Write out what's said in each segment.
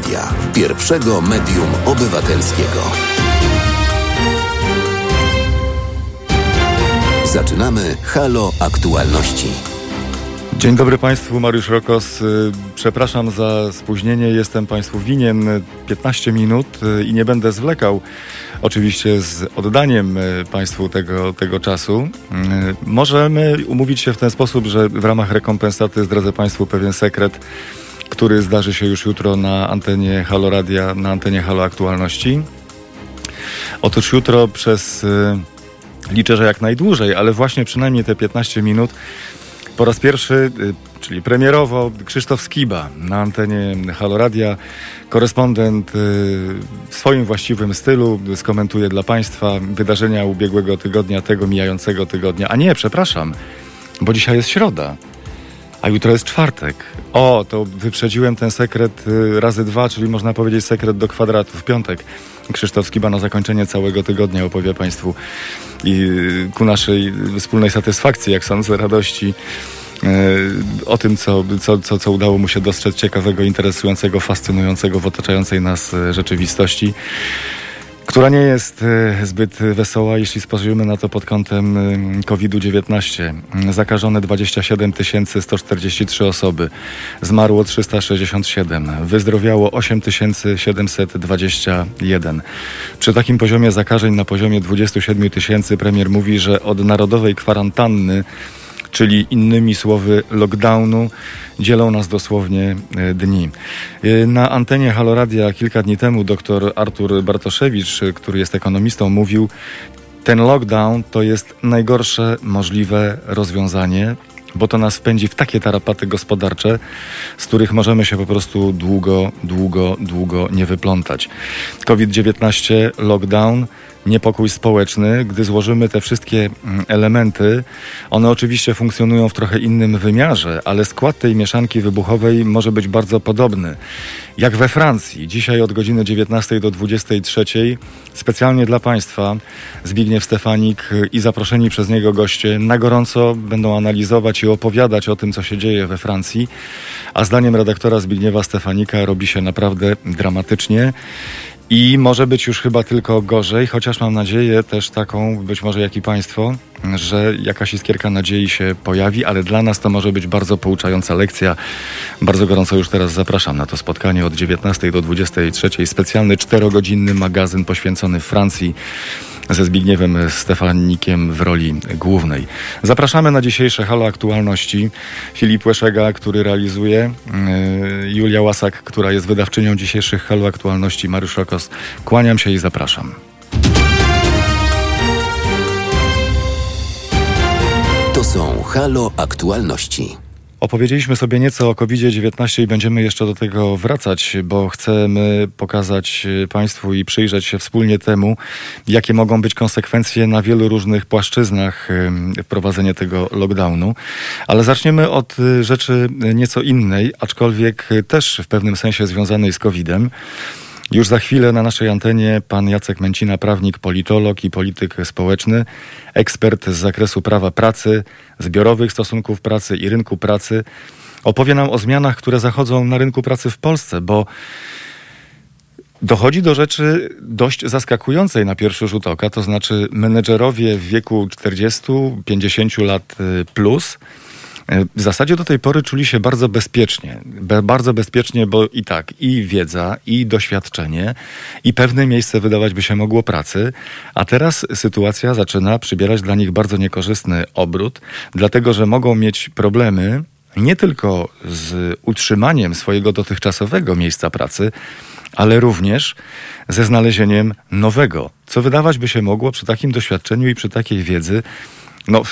Radia, pierwszego medium obywatelskiego. Zaczynamy Halo Aktualności. Dzień dobry Państwu, Mariusz Rokos. Y, Przepraszam za spóźnienie, jestem Państwu winien 15 minut y, i nie będę zwlekał. Oczywiście z oddaniem y, Państwu tego, tego czasu. Możemy umówić się w ten sposób, że w ramach rekompensaty zdradzę Państwu pewien sekret, który zdarzy się już jutro na antenie Halo Radia, na antenie Halo Aktualności. Otóż jutro przez, y, liczę, że jak najdłużej, ale właśnie przynajmniej te 15 minut po raz pierwszy, y, czyli premierowo, Krzysztof Skiba na antenie Halo Radia, korespondent y, w swoim właściwym stylu skomentuje dla Państwa wydarzenia ubiegłego tygodnia, tego mijającego tygodnia. A nie, przepraszam, bo dzisiaj jest środa. A jutro jest czwartek. O, to wyprzedziłem ten sekret y, razy dwa, czyli można powiedzieć sekret do kwadratu w piątek. Krzysztof Skiba na zakończenie całego tygodnia opowie Państwu i y, ku naszej wspólnej satysfakcji, jak sądzę, radości y, o tym, co, co, co, co udało mu się dostrzec ciekawego, interesującego, fascynującego w otaczającej nas rzeczywistości która nie jest e, zbyt wesoła, jeśli spojrzymy na to pod kątem e, COVID-19. Zakażone 27 143 osoby, zmarło 367, wyzdrowiało 8 721. Przy takim poziomie zakażeń na poziomie 27 tysięcy premier mówi, że od narodowej kwarantanny czyli innymi słowy lockdownu, dzielą nas dosłownie e, dni. E, Na antenie Haloradia kilka dni temu dr Artur Bartoszewicz, e, który jest ekonomistą, mówił, ten lockdown to jest najgorsze możliwe rozwiązanie, bo to nas wpędzi w takie tarapaty gospodarcze, z których możemy się po prostu długo, długo, długo nie wyplątać. COVID-19, lockdown, niepokój społeczny, gdy złożymy te wszystkie mm, elementy, one oczywiście funkcjonują w trochę innym wymiarze, ale skład tej mieszanki wybuchowej może być bardzo podobny. Jak we Francji, dzisiaj od godziny 19 do 23, specjalnie dla Państwa, Zbigniew Stefanik i zaproszeni przez niego goście na gorąco będą analizować i opowiadać o tym, co się dzieje we Francji. A zdaniem redaktora Zbigniewa Stefanika robi się naprawdę dramatycznie. I może być już chyba tylko gorzej, chociaż mam nadzieję też taką, być może jak i Państwo, że jakaś iskierka nadziei się pojawi, ale dla nas to może być bardzo pouczająca lekcja. Bardzo gorąco już teraz zapraszam na to spotkanie od 19 do 23. Specjalny czterogodzinny magazyn poświęcony Francji ze Zbigniewem Stefanikiem w roli głównej. Zapraszamy na dzisiejsze Halo Aktualności. Filip Łeszega, który realizuje, yy, Julia Łasak, która jest wydawczynią dzisiejszych Halo Aktualności, Mariusz Rokos. Kłaniam się i zapraszam. To są Halo Aktualności. Opowiedzieliśmy sobie nieco o COVID-19 i będziemy jeszcze do tego wracać, bo chcemy pokazać y, Państwu i przyjrzeć się wspólnie temu, jakie mogą być konsekwencje na wielu różnych płaszczyznach y, wprowadzenia tego lockdownu. Ale zaczniemy od y, rzeczy nieco innej, aczkolwiek też w pewnym sensie związanej z COVID-em. Już za chwilę na naszej antenie pan Jacek Męcina, prawnik, politolog i polityk społeczny, ekspert z zakresu prawa pracy, zbiorowych stosunków pracy i rynku pracy, opowie nam o zmianach, które zachodzą na rynku pracy w Polsce, bo Dochodzi do rzeczy dość zaskakującej na pierwszy rzut oka, to znaczy menedżerowie w wieku 40-50 lat y, plus w zasadzie do tej pory czuli się bardzo bezpiecznie. Be, bardzo bezpiecznie, bo i tak, i wiedza, i doświadczenie, i pewne miejsce wydawać by się mogło pracy, a teraz sytuacja zaczyna przybierać dla nich bardzo niekorzystny obrót, dlatego że mogą mieć problemy nie tylko z utrzymaniem swojego dotychczasowego miejsca pracy, ale również ze znalezieniem nowego, co wydawać by się mogło przy takim doświadczeniu i przy takiej wiedzy. No,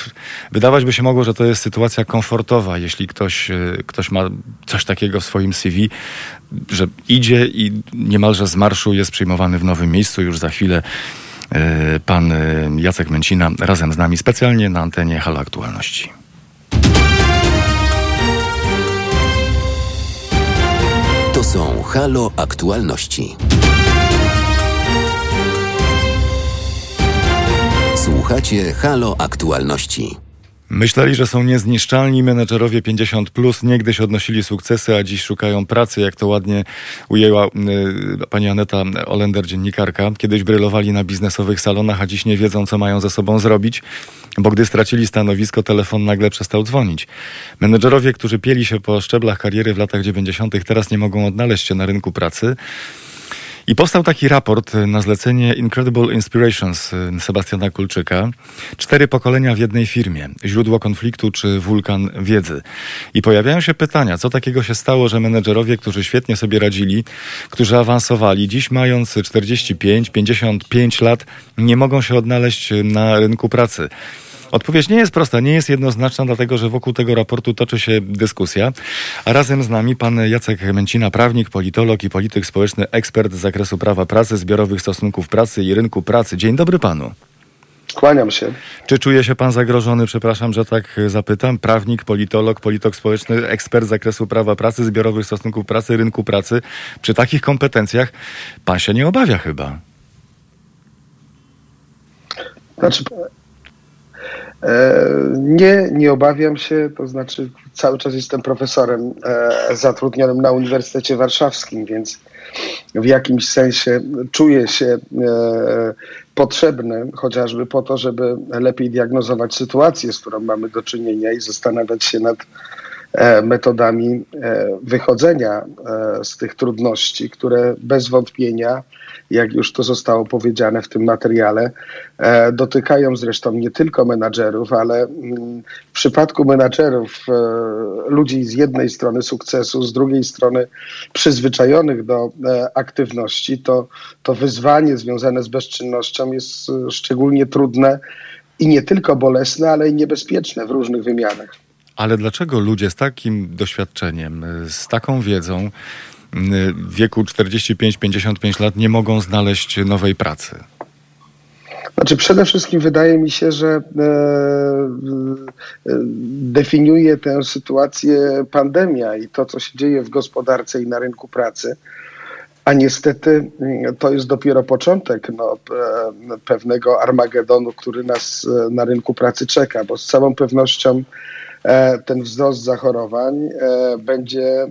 wydawać by się mogło, że to jest sytuacja komfortowa, jeśli ktoś, e, ktoś ma coś takiego w swoim CV, że idzie i niemalże z marszu jest przyjmowany w nowym miejscu. Już za chwilę e, pan e, Jacek Męcina razem z nami specjalnie na antenie Halo Aktualności. To są Halo Aktualności. Słuchacie Halo Aktualności. Myśleli, że są niezniszczalni menedżerowie 50, plus, niegdyś odnosili sukcesy, a dziś szukają pracy, jak to ładnie ujęła y, pani Aneta Olender, dziennikarka. Kiedyś brylowali na biznesowych salonach, a dziś nie wiedzą, co mają ze sobą zrobić, bo gdy stracili stanowisko, telefon nagle przestał dzwonić. Menedżerowie, którzy pieli się po szczeblach kariery w latach 90., teraz nie mogą odnaleźć się na rynku pracy. I powstał taki raport na zlecenie Incredible Inspirations Sebastiana Kulczyka. Cztery pokolenia w jednej firmie. Źródło konfliktu czy wulkan wiedzy. I pojawiają się pytania, co takiego się stało, że menedżerowie, którzy świetnie sobie radzili, którzy awansowali, dziś mając 45, 55 lat, nie mogą się odnaleźć na rynku pracy. Odpowiedź nie jest prosta, nie jest jednoznaczna, dlatego że wokół tego raportu toczy się dyskusja. A razem z nami pan Jacek Męcina, prawnik, politolog i polityk społeczny, ekspert z zakresu prawa pracy, zbiorowych stosunków pracy i rynku pracy. Dzień dobry panu. Kłaniam się. Czy czuje się pan zagrożony, przepraszam, że tak zapytam, prawnik, politolog, polityk społeczny, ekspert z zakresu prawa pracy, zbiorowych stosunków pracy, rynku pracy. Przy takich kompetencjach pan się nie obawia chyba. Znaczy, nie, nie obawiam się, to znaczy cały czas jestem profesorem e, zatrudnionym na Uniwersytecie Warszawskim, więc w jakimś sensie czuję się e, potrzebny chociażby po to, żeby lepiej diagnozować sytuację, z którą mamy do czynienia i zastanawiać się nad metodami wychodzenia z tych trudności, które bez wątpienia jak już to zostało powiedziane w tym materiale, e, dotykają zresztą nie tylko menadżerów, ale mm, w przypadku menadżerów, e, ludzi z jednej strony sukcesu, z drugiej strony przyzwyczajonych do e, aktywności, to, to wyzwanie związane z bezczynnością jest szczególnie trudne i nie tylko bolesne, ale i niebezpieczne w różnych wymiarach. Ale dlaczego ludzie z takim doświadczeniem, z taką wiedzą, w wieku 45-55 lat nie mogą znaleźć nowej pracy? Znaczy przede wszystkim wydaje mi się, że e, e, definiuje tę sytuację pandemia i to, co się dzieje w gospodarce i na rynku pracy. A niestety mm, to jest dopiero początek no, e, pewnego Armagedonu, który nas e, na rynku pracy czeka, bo z całą pewnością E, ten wzrost zachorowań e, będzie e,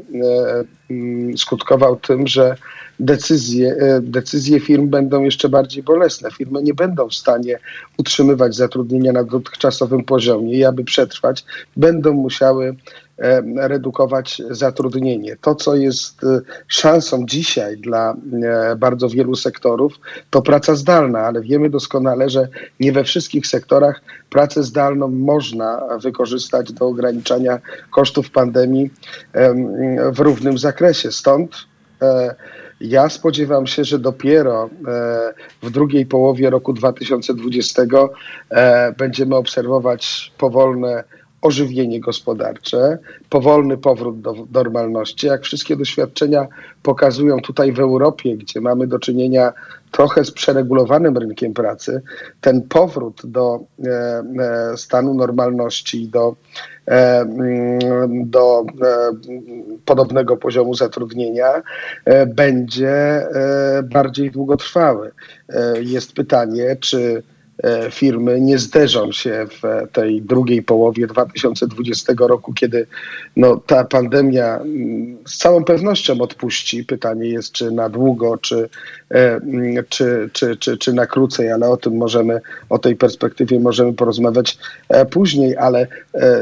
mm, skutkował tym, że decyzje, decyzje firm będą jeszcze bardziej bolesne. Firmy nie będą w stanie utrzymywać zatrudnienia na dotychczasowym poziomie i aby przetrwać, będą musiały E, redukować zatrudnienie. To, co jest e, szansą dzisiaj dla e, bardzo wielu sektorów, to praca zdalna, ale wiemy doskonale, że nie we wszystkich sektorach pracę zdalną można wykorzystać do ograniczania kosztów pandemii w równym zakresie. Stąd ja spodziewam się, że dopiero w drugiej połowie roku 2020 będziemy obserwować powolne ożywienie gospodarcze, powolny powrót do normalności. Jak wszystkie doświadczenia pokazują tutaj w Europie, gdzie mamy do czynienia trochę z przeregulowanym rynkiem pracy, ten powrót do e, e, stanu normalności, do, e, mm, do podobnego poziomu zatrudnienia będzie bardziej długotrwały. Jest pytanie, czy E, firmy nie zderzą się w tej drugiej połowie 2020 roku, kiedy no, ta pandemia mm, z całą pewnością odpuści. Pytanie jest, czy na długo, czy, e, mm, czy, czy, czy, czy na krócej, ale o tym możemy, o tej perspektywie możemy porozmawiać e, później, ale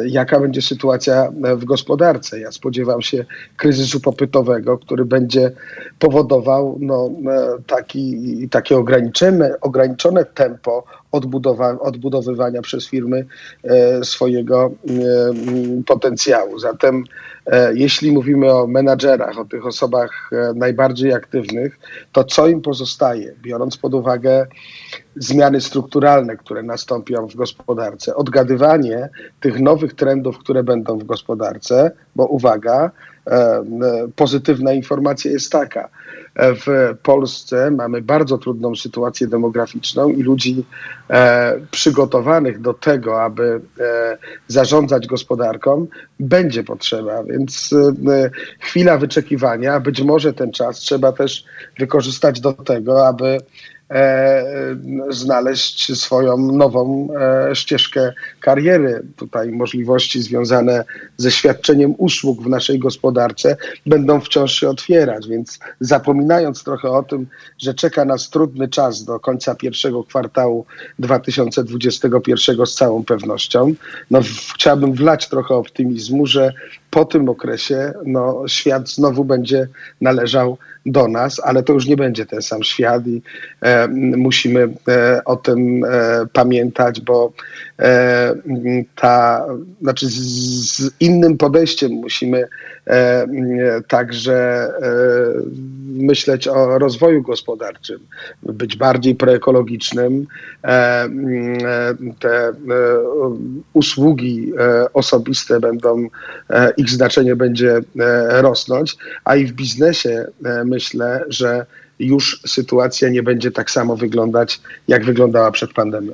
jaka będzie sytuacja w gospodarce? Ja spodziewam się kryzysu popytowego, który będzie powodował no, taki, takie ograniczone, ograniczone tempo odbudowa, odbudowywania przez firmy e, swojego e, potencjału. Zatem e, jeśli mówimy o menadżerach, o tych osobach najbardziej aktywnych, to co im pozostaje, biorąc pod uwagę zmiany strukturalne, które nastąpią w gospodarce, odgadywanie tych nowych trendów, które będą w gospodarce, bo uwaga, pozytywna informacja jest taka, w Polsce mamy bardzo trudną sytuację demograficzną i ludzi e, przygotowanych do tego, aby e, zarządzać gospodarką, będzie potrzeba. Więc e, chwila wyczekiwania, być może ten czas trzeba też wykorzystać do tego, aby znaleźć swoją nową ścieżkę kariery. Tutaj możliwości związane ze świadczeniem usług w naszej gospodarce będą wciąż się otwierać, więc zapominając trochę o tym, że czeka nas trudny czas do końca pierwszego kwartału 2021 z całą pewnością, no chciałbym wlać trochę optymizmu, że po tym okresie no, świat znowu będzie należał do nas, ale to już nie będzie ten sam świat i e, musimy e, o tym e, pamiętać, bo e, ta, znaczy z, z, innym podejściem musimy także e, myśleć o rozwoju gospodarczym, być bardziej proekologicznym. Te usługi osobiste będą, ich znaczenie będzie rosnąć, a i w biznesie my myślę, że już sytuacja nie będzie tak samo wyglądać, jak wyglądała przed pandemią.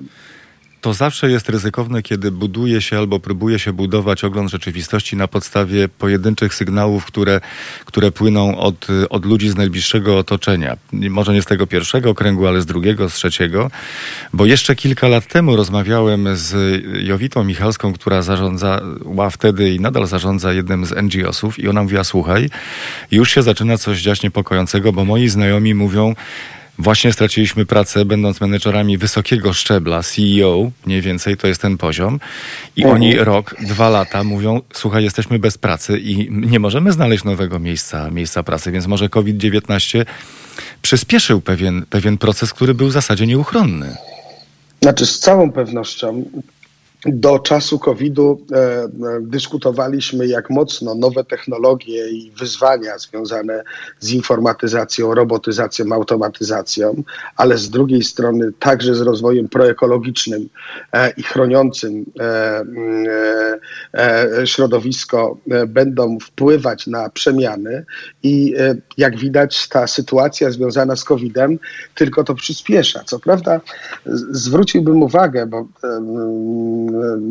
To zawsze jest ryzykowne, kiedy buduje się albo próbuje się budować ogląd rzeczywistości na podstawie pojedynczych sygnałów, które, które płyną od, od ludzi z najbliższego otoczenia. Może nie z tego pierwszego okręgu, ale z drugiego, z trzeciego. Bo jeszcze kilka lat temu rozmawiałem z Jowitą Michalską, która zarządzała wtedy i nadal zarządza jednym z NGO-sów i ona mówiła, słuchaj, już się zaczyna coś dziać niepokojącego, bo moi znajomi mówią, Właśnie straciliśmy pracę, będąc menedżerami wysokiego szczebla, CEO, mniej więcej to jest ten poziom. I mhm. oni rok, dwa lata mówią, słuchaj, jesteśmy bez pracy i nie możemy znaleźć nowego miejsca, miejsca pracy, więc może COVID-19 przyspieszył pewien, pewien proces, który był w zasadzie nieuchronny. Znaczy, z całą pewnością do czasu COVID-u e, e, dyskutowaliśmy, jak mocno nowe technologie i wyzwania związane z informatyzacją, robotyzacją, automatyzacją, ale z drugiej strony także z rozwojem proekologicznym e, i chroniącym e, e, e środowisko będą wpływać na przemiany i jak widać ta sytuacja związana z COVID-em tylko to przyspiesza. Co prawda zwróciłbym uwagę, bo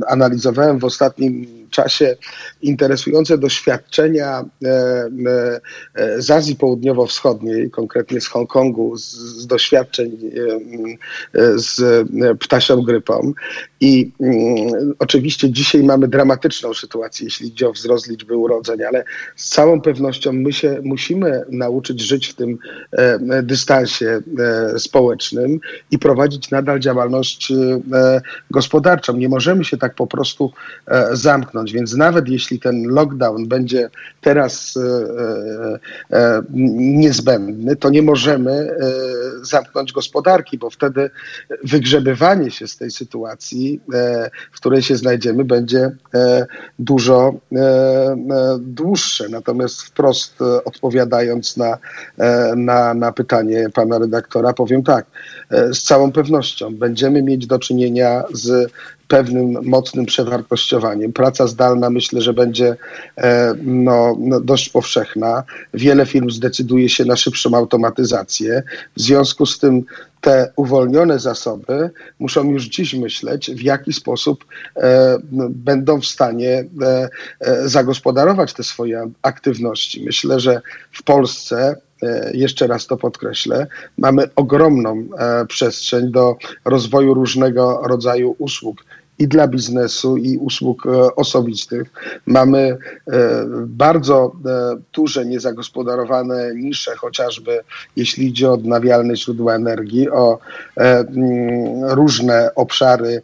analizowałem w ostatnim czasie interesujące doświadczenia e, e, e, z Azji Południowo-Wschodniej, konkretnie z Hongkongu, z doświadczeń z ptasią grypą. I mm, oczywiście dzisiaj mamy dramatyczną sytuację, jeśli idzie o wzrost liczby urodzeń, ale z całą pewnością my się musimy nauczyć żyć w tym dystansie społecznym i prowadzić nadal działalność gospodarczą. Nie możemy się tak po prostu zamknąć zamknąć. Więc nawet jeśli ten lockdown będzie teraz e, e, e, niezbędny, to nie możemy zamknąć gospodarki, bo wtedy wygrzebywanie się z tej sytuacji, w której się znajdziemy, będzie dużo dłuższe. Natomiast wprost odpowiadając na, na, na pytanie pana redaktora, powiem tak, z całą pewnością będziemy mieć do czynienia z pewnym mocnym przewartościowaniem. Praca zdalna myślę, że będzie e, no, no, dość powszechna. Wiele firm zdecyduje się na szybszą automatyzację. W związku z tym te uwolnione zasoby muszą już dziś myśleć, w jaki sposób e, będą w stanie e, e, zagospodarować te swoje aktywności. Myślę, że w Polsce jeszcze raz to podkreślę, mamy ogromną przestrzeń do rozwoju różnego rodzaju usług i dla biznesu, i usług e, osobistych. Mamy e, bardzo e, duże niezagospodarowane nisze, chociażby jeśli idzie o odnawialne źródła energii, o mm, różne obszary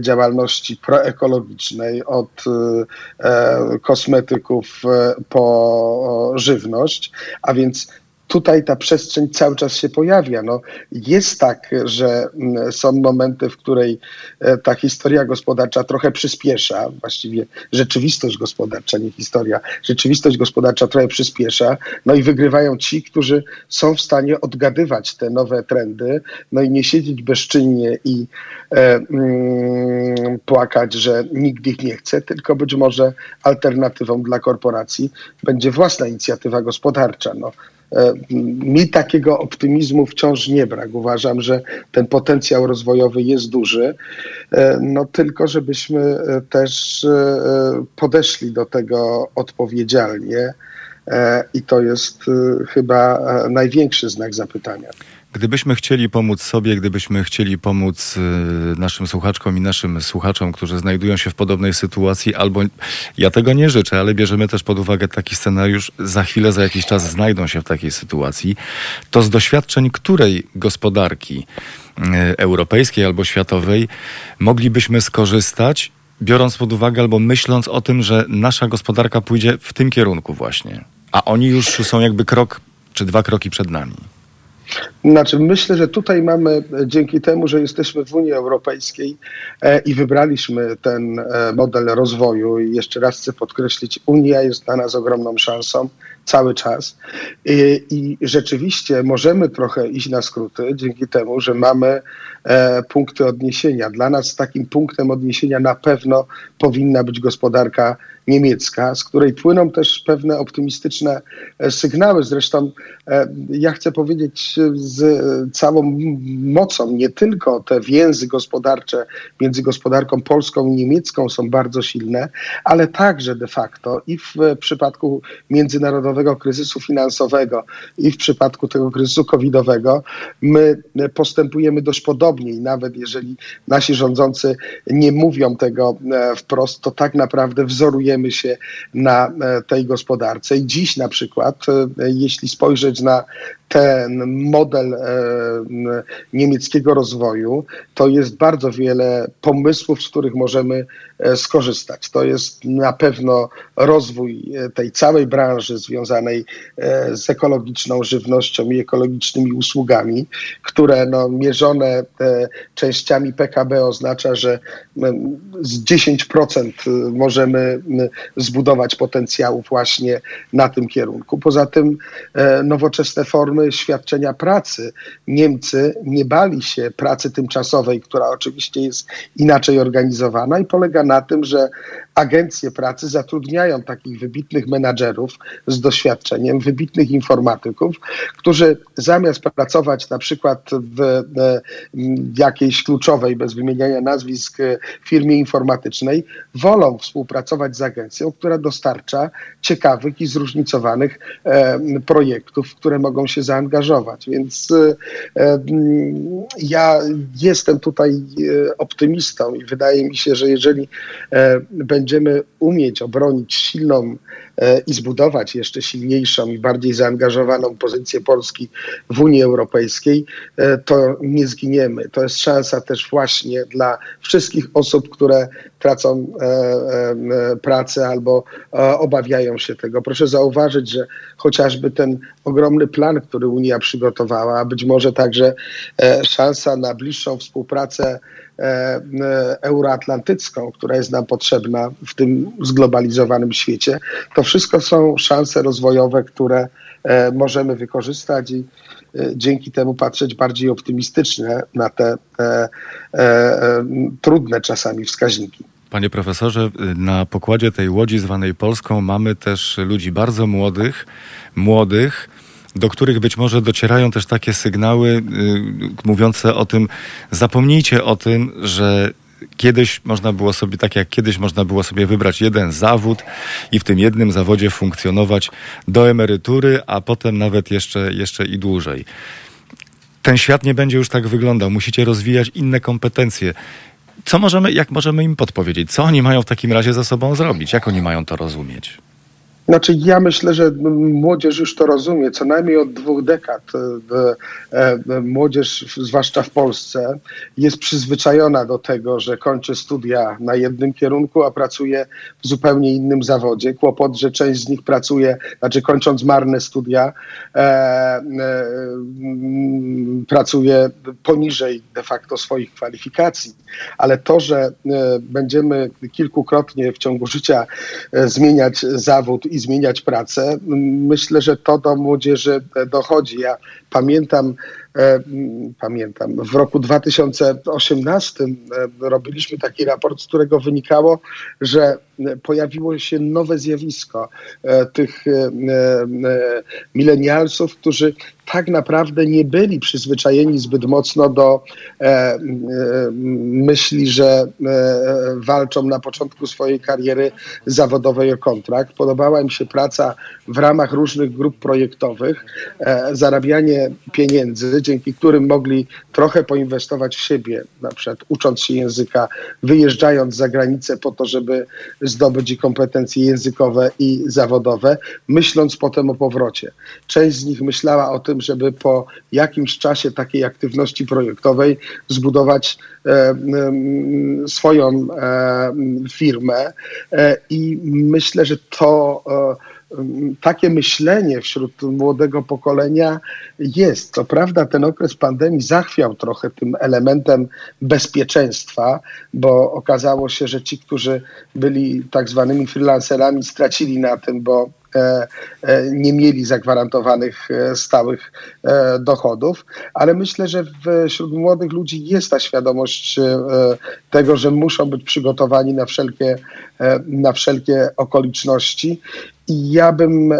działalności proekologicznej, od kosmetyków po żywność, a więc tutaj ta przestrzeń cały czas się pojawia. No, jest tak, że mm, są momenty, w której e, ta historia gospodarcza trochę przyspiesza, właściwie rzeczywistość gospodarcza, nie historia, rzeczywistość gospodarcza trochę przyspiesza, no i wygrywają ci, którzy są w stanie odgadywać te nowe trendy, no i nie siedzieć bezczynnie i e, mm, płakać, że nikt ich nie chce, tylko być może alternatywą dla korporacji będzie własna inicjatywa gospodarcza. No, mi takiego optymizmu wciąż nie brak. Uważam, że ten potencjał rozwojowy jest duży, e, no tylko żebyśmy e, też podeszli do tego odpowiedzialnie i to jest chyba największy znak zapytania. Gdybyśmy chcieli pomóc sobie, gdybyśmy chcieli pomóc y, naszym słuchaczkom i naszym słuchaczom, którzy znajdują się w podobnej sytuacji, albo ja tego nie życzę, ale bierzemy też pod uwagę taki scenariusz, za chwilę, za jakiś czas znajdą się w takiej sytuacji, to z doświadczeń której gospodarki y, europejskiej albo światowej moglibyśmy skorzystać, biorąc pod uwagę albo myśląc o tym, że nasza gospodarka pójdzie w tym kierunku właśnie, a oni już są jakby krok czy dwa kroki przed nami. Znaczy, myślę, że tutaj mamy dzięki temu, że jesteśmy w Unii Europejskiej e, i wybraliśmy ten e, model rozwoju, i jeszcze raz chcę podkreślić, Unia jest dla nas ogromną szansą cały czas. I, rzeczywiście możemy trochę iść na skróty dzięki temu, że mamy e, punkty odniesienia. Dla nas takim punktem odniesienia na pewno powinna być gospodarka niemiecka, z której płyną też pewne optymistyczne e, sygnały. Zresztą e, ja chcę powiedzieć z całą mocą, nie tylko te więzy gospodarcze między gospodarką polską i niemiecką są bardzo silne, ale także de facto i w przypadku międzynarodowego kryzysu finansowego i w przypadku tego kryzysu covidowego my postępujemy dość podobnie i nawet jeżeli nasi rządzący nie mówią tego e, wprost, to tak naprawdę wzorujemy się na e, tej gospodarce. I dziś na przykład, e, jeśli spojrzeć na ten model e, niemieckiego rozwoju, to jest bardzo wiele pomysłów, z których możemy skorzystać. To jest na pewno rozwój tej całej branży związanej z ekologiczną żywnością i ekologicznymi usługami, które no, mierzone częściami PKB oznacza, że z 10% możemy zbudować potencjału właśnie na tym kierunku. Poza tym e, nowoczesne formy świadczenia pracy. Niemcy nie bali się pracy tymczasowej, która oczywiście jest inaczej organizowana i polega na tym, że agencje pracy zatrudniają takich wybitnych menadżerów z doświadczeniem, wybitnych informatyków, którzy zamiast pracować na przykład w e, jakiejś kluczowej, bez wymieniania nazwisk, e, firmie informatycznej, wolą współpracować z agencją, która dostarcza ciekawych i zróżnicowanych e, projektów, w które mogą się zaangażować. Więc ja jestem tutaj optymistą i wydaje mi się, że jeżeli będzie będziemy umieć obronić silną i zbudować jeszcze silniejszą i bardziej zaangażowaną pozycję Polski w Unii Europejskiej, e, to nie zginiemy. To jest szansa też właśnie dla wszystkich osób, które tracą e, pracę albo obawiają się tego. Proszę zauważyć, że chociażby ten ogromny plan, który Unia przygotowała, a być może także szansa na bliższą współpracę E, e, euroatlantycką, która jest nam potrzebna w tym zglobalizowanym świecie. To wszystko są szanse rozwojowe, które e, możemy wykorzystać i dzięki temu patrzeć bardziej optymistycznie na te trudne czasami wskaźniki. Panie profesorze, na pokładzie tej łodzi zwanej Polską mamy też ludzi bardzo młodych, młodych, do których być może docierają też takie sygnały y, mówiące o tym, zapomnijcie o tym, że kiedyś można było sobie, tak jak kiedyś można było sobie wybrać jeden zawód i w tym jednym zawodzie funkcjonować do emerytury, a potem nawet jeszcze, jeszcze i dłużej. Ten świat nie będzie już tak wyglądał. Musicie rozwijać inne kompetencje. Co możemy, jak możemy im podpowiedzieć? Co oni mają w takim razie ze sobą zrobić? Jak oni mają to rozumieć? Znaczy, ja myślę, że młodzież już to rozumie. Co najmniej od dwóch dekad e, e, młodzież, zwłaszcza w Polsce, jest przyzwyczajona do tego, że kończy studia na jednym kierunku, a pracuje w zupełnie innym zawodzie. Kłopot, że część z nich pracuje, znaczy kończąc marne studia, e, e, pracuje poniżej de facto swoich kwalifikacji. Ale to, że będziemy kilkukrotnie w ciągu życia zmieniać zawód i zmieniać pracę. Myślę, że to do młodzieży dochodzi. Ja pamiętam, e, pamiętam, w roku 2018 e, robiliśmy taki raport, z którego wynikało, że pojawiło się nowe zjawisko e, tych e, e, milenialsów, którzy tak naprawdę nie byli przyzwyczajeni zbyt mocno do myśli, że walczą na początku swojej kariery zawodowej o kontrakt. Podobała im się praca w ramach różnych grup projektowych, zarabianie pieniędzy, dzięki którym mogli trochę poinwestować w siebie, na przykład ucząc się języka, wyjeżdżając za granicę po to, żeby zdobyć kompetencje językowe i zawodowe, myśląc potem o powrocie. Część z nich myślała o tym, żeby po jakimś czasie takiej aktywności projektowej zbudować e, swoją e, firmę e, i myślę, że to e, takie myślenie wśród młodego pokolenia jest. Co prawda ten okres pandemii zachwiał trochę tym elementem bezpieczeństwa, bo okazało się, że ci, którzy byli tak zwanymi freelancerami, stracili na tym, bo nie mieli zagwarantowanych e, stałych dochodów, ale myślę, że wśród młodych ludzi jest ta świadomość tego, że muszą być przygotowani na wszelkie, na wszelkie okoliczności. I ja bym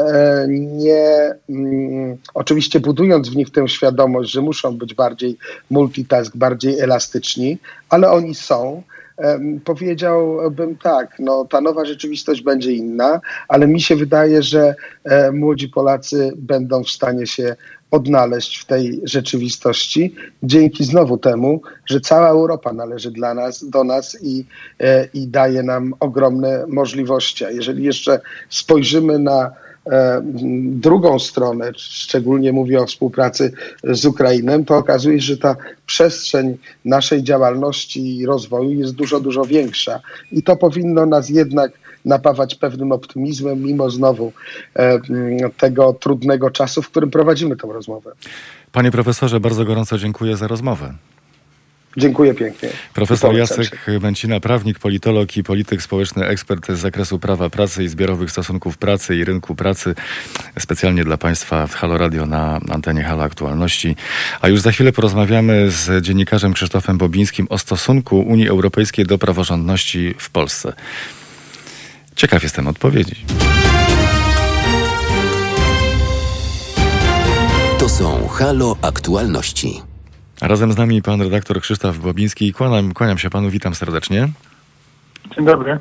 nie, mm, oczywiście budując w nich tę świadomość, że muszą być bardziej multitask, bardziej elastyczni, ale oni są powiedziałbym tak, no, ta nowa rzeczywistość będzie inna, ale mi się wydaje, że e, młodzi Polacy będą w stanie się odnaleźć w tej rzeczywistości dzięki znowu temu, że cała Europa należy dla nas, do nas i, e, i daje nam ogromne możliwości. A jeżeli jeszcze spojrzymy na drugą stronę, szczególnie mówię o współpracy z Ukrainą, to okazuje się, że ta przestrzeń naszej działalności i rozwoju jest dużo, dużo większa. I to powinno nas jednak napawać pewnym optymizmem, mimo znowu e, tego trudnego czasu, w którym prowadzimy tę rozmowę. Panie profesorze, bardzo gorąco dziękuję za rozmowę. Dziękuję pięknie. Profesor Jacek Męcina, prawnik, politolog i polityk społeczny, ekspert z zakresu prawa pracy i zbiorowych stosunków pracy i rynku pracy. Specjalnie dla Państwa w Halo Radio na antenie Halo Aktualności. A już za chwilę porozmawiamy z dziennikarzem Krzysztofem Bobińskim o stosunku Unii Europejskiej do praworządności w Polsce. Ciekaw jestem odpowiedzi. To są Halo Aktualności. Razem z nami pan redaktor Krzysztof Bobiński. Kłaniam, kłaniam się panu, witam serdecznie. Dzień dobry.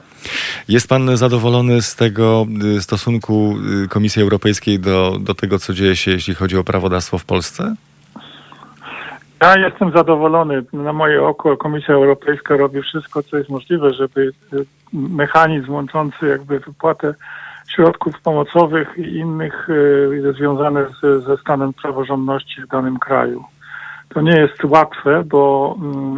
Jest pan zadowolony z tego y, stosunku y, Komisji Europejskiej do, do tego, co dzieje się, jeśli chodzi o prawodawstwo w Polsce? Ja jestem zadowolony. Na moje oko Komisja Europejska robi wszystko, co jest możliwe, żeby y, mechanizm łączący jakby wypłatę środków pomocowych i innych związanych ze stanem praworządności w danym kraju to nie jest łatwe, bo mm,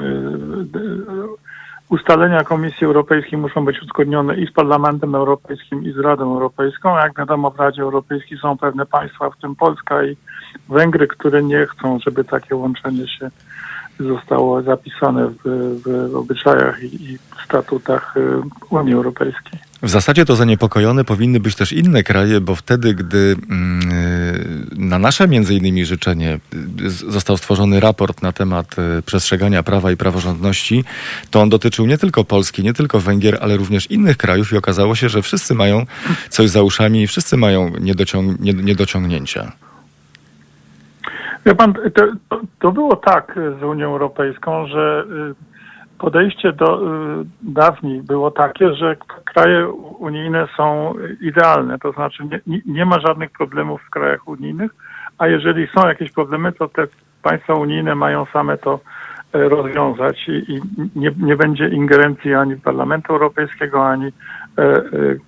y, ustalenia Komisji Europejskiej muszą być uzgodnione i z Parlamentem Europejskim, i z Radą Europejską. Jak wiadomo, w Radzie Europejskiej są pewne państwa, w tym Polska i Węgry, które nie chcą, żeby takie łączenie się zostało zapisane w, w obyczajach i, i statutach y, Unii Europejskiej. W zasadzie to zaniepokojone powinny być też inne kraje, bo wtedy, gdy mm, y, na nasze między innymi życzenie y, został stworzony raport na temat przestrzegania prawa i praworządności, to on dotyczył nie tylko Polski, nie tylko Węgier, ale również innych krajów i okazało się, że wszyscy mają coś za uszami i wszyscy mają niedociąg niedociągnięcia. Wie pan, to, to było tak z Unią Europejską, że y, podejście do y, dawniej było takie, że kraje unijne są idealne, to znaczy nie, nie ma żadnych problemów w krajach unijnych, a jeżeli są jakieś problemy, to te państwa unijne mają same to e, rozwiązać i, i nie, nie, będzie ingerencji ani Parlamentu Europejskiego, ani e,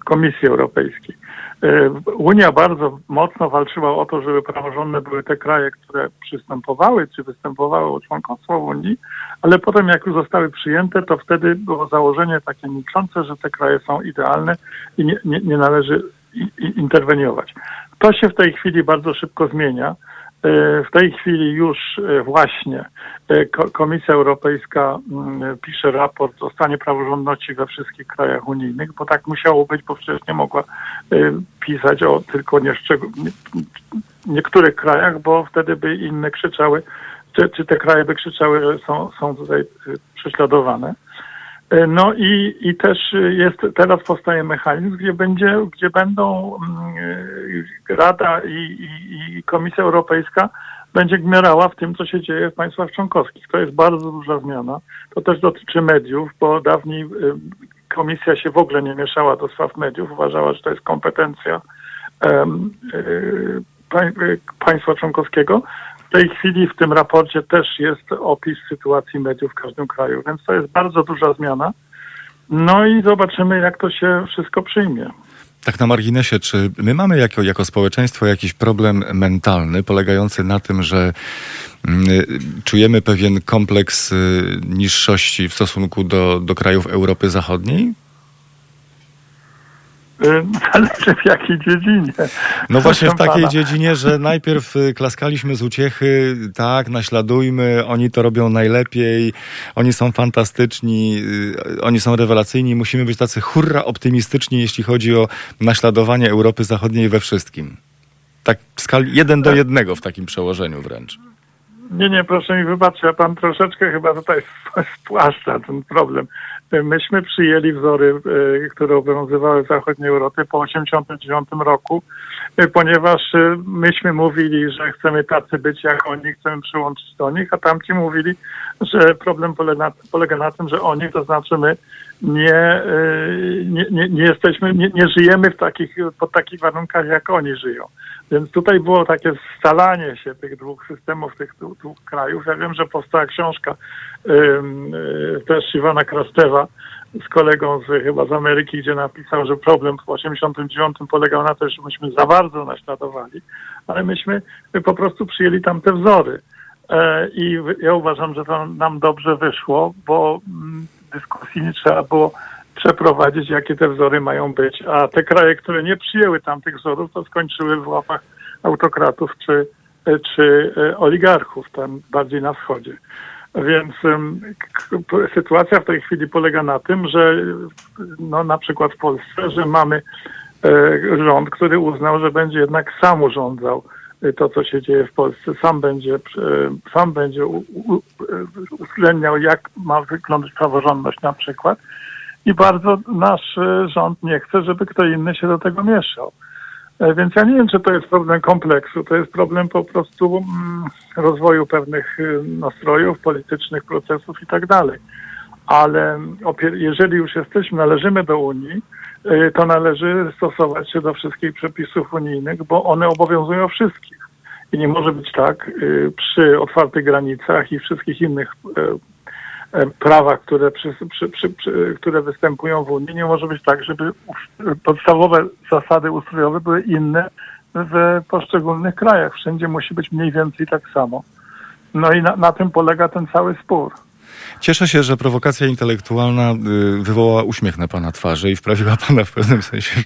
Komisji Europejskiej. E, Unia bardzo mocno walczyła o to, żeby praworządne były te kraje, które przystępowały czy występowały o członkostwo Unii, ale potem jak już zostały przyjęte, to wtedy było założenie takie milczące, że te kraje są idealne i nie, nie, nie należy interweniować. To się w tej chwili bardzo szybko zmienia. E, w tej chwili już e, właśnie e, Komisja Europejska mm, pisze raport o stanie praworządności we wszystkich krajach unijnych, bo tak musiało być, bo przecież nie mogła pisać o tylko nie niektórych krajach, bo wtedy by inne krzyczały, czy, czy te kraje by krzyczały, że są, są tutaj prześladowane. E, no i, i też jest, teraz powstaje mechanizm, gdzie będzie, gdzie będą mm, e, Rada i, i, i Komisja Europejska będzie gmerała w tym, co się dzieje w państwach członkowskich. To jest bardzo duża zmiana. To też dotyczy mediów, bo dawniej e, komisja się w ogóle nie mieszała do spraw mediów, uważała, że to jest kompetencja um, państwa członkowskiego. W tej chwili w tym raporcie też jest opis sytuacji mediów w każdym kraju, więc to jest bardzo duża zmiana. No i zobaczymy, jak to się wszystko przyjmie. Tak na marginesie, czy my mamy jako, jako społeczeństwo jakiś problem mentalny polegający na tym, że mm, czujemy pewien kompleks y, niższości w stosunku do, do krajów Europy Zachodniej? Zależy w jakiej dziedzinie. No właśnie w takiej pana. dziedzinie, że najpierw y, klaskaliśmy z uciechy, tak, naśladujmy, oni to robią najlepiej, oni są fantastyczni, y, oni są rewelacyjni, musimy być tacy hurra optymistyczni, jeśli chodzi o naśladowanie Europy Zachodniej we wszystkim. Tak w skali jeden do jednego w takim przełożeniu wręcz. Nie, nie, proszę mi wybaczyć, a pan troszeczkę chyba tutaj spłaszcza ten problem. Myśmy przyjęli wzory, e, które obowiązywały w zachodniej Europie po 1989 roku, e, ponieważ e, myśmy mówili, że chcemy tacy być jak oni, chcemy przyłączyć do nich, a tamci mówili, że problem polega na, tym, że oni, to znaczy my, nie, nie, nie, nie jesteśmy, nie, nie żyjemy w takich, pod takich warunkach, jak oni żyją. Więc tutaj było takie scalanie się tych dwóch systemów, tych dwóch krajów. Ja wiem, że powstała książka y, też Iwana Krastewa z kolegą z, chyba z Ameryki, gdzie napisał, że problem w 89 polegał na tym, że myśmy za bardzo naśladowali, ale myśmy po prostu przyjęli tam te wzory. E, I ja uważam, że to nam dobrze wyszło, bo mm, dyskusji nie trzeba było przeprowadzić, jakie te wzory mają być. A te kraje, które nie przyjęły tamtych wzorów, to skończyły w łapach autokratów czy, czy e, oligarchów, tam bardziej na wschodzie. Więc sytuacja w tej chwili polega na tym, że no, na przykład w Polsce, że mamy e, rząd, który uznał, że będzie jednak sam urządzał e, to, co się dzieje w Polsce, sam będzie, sam będzie uwzględniał, jak ma wyglądać praworządność na przykład i bardzo nasz e, rząd nie chce, żeby kto inny się do tego mieszał. E, więc ja nie wiem, czy to jest problem kompleksu, to jest problem po prostu mm, rozwoju pewnych e, nastrojów, politycznych procesów i tak dalej. Ale jeżeli już jesteśmy, należymy do Unii, to należy stosować się do wszystkich przepisów unijnych, bo one obowiązują wszystkich. I nie może być tak przy otwartych granicach i wszystkich innych E, prawa, które, przy, przy, przy, które występują w Unii, nie może być tak, żeby podstawowe zasady ustrojowe były inne w poszczególnych krajach. Wszędzie musi być mniej więcej tak samo. No i na, na tym polega ten cały spór. Cieszę się, że prowokacja intelektualna y, wywołała uśmiech na pana twarzy i wprawiła pana w pewnym sensie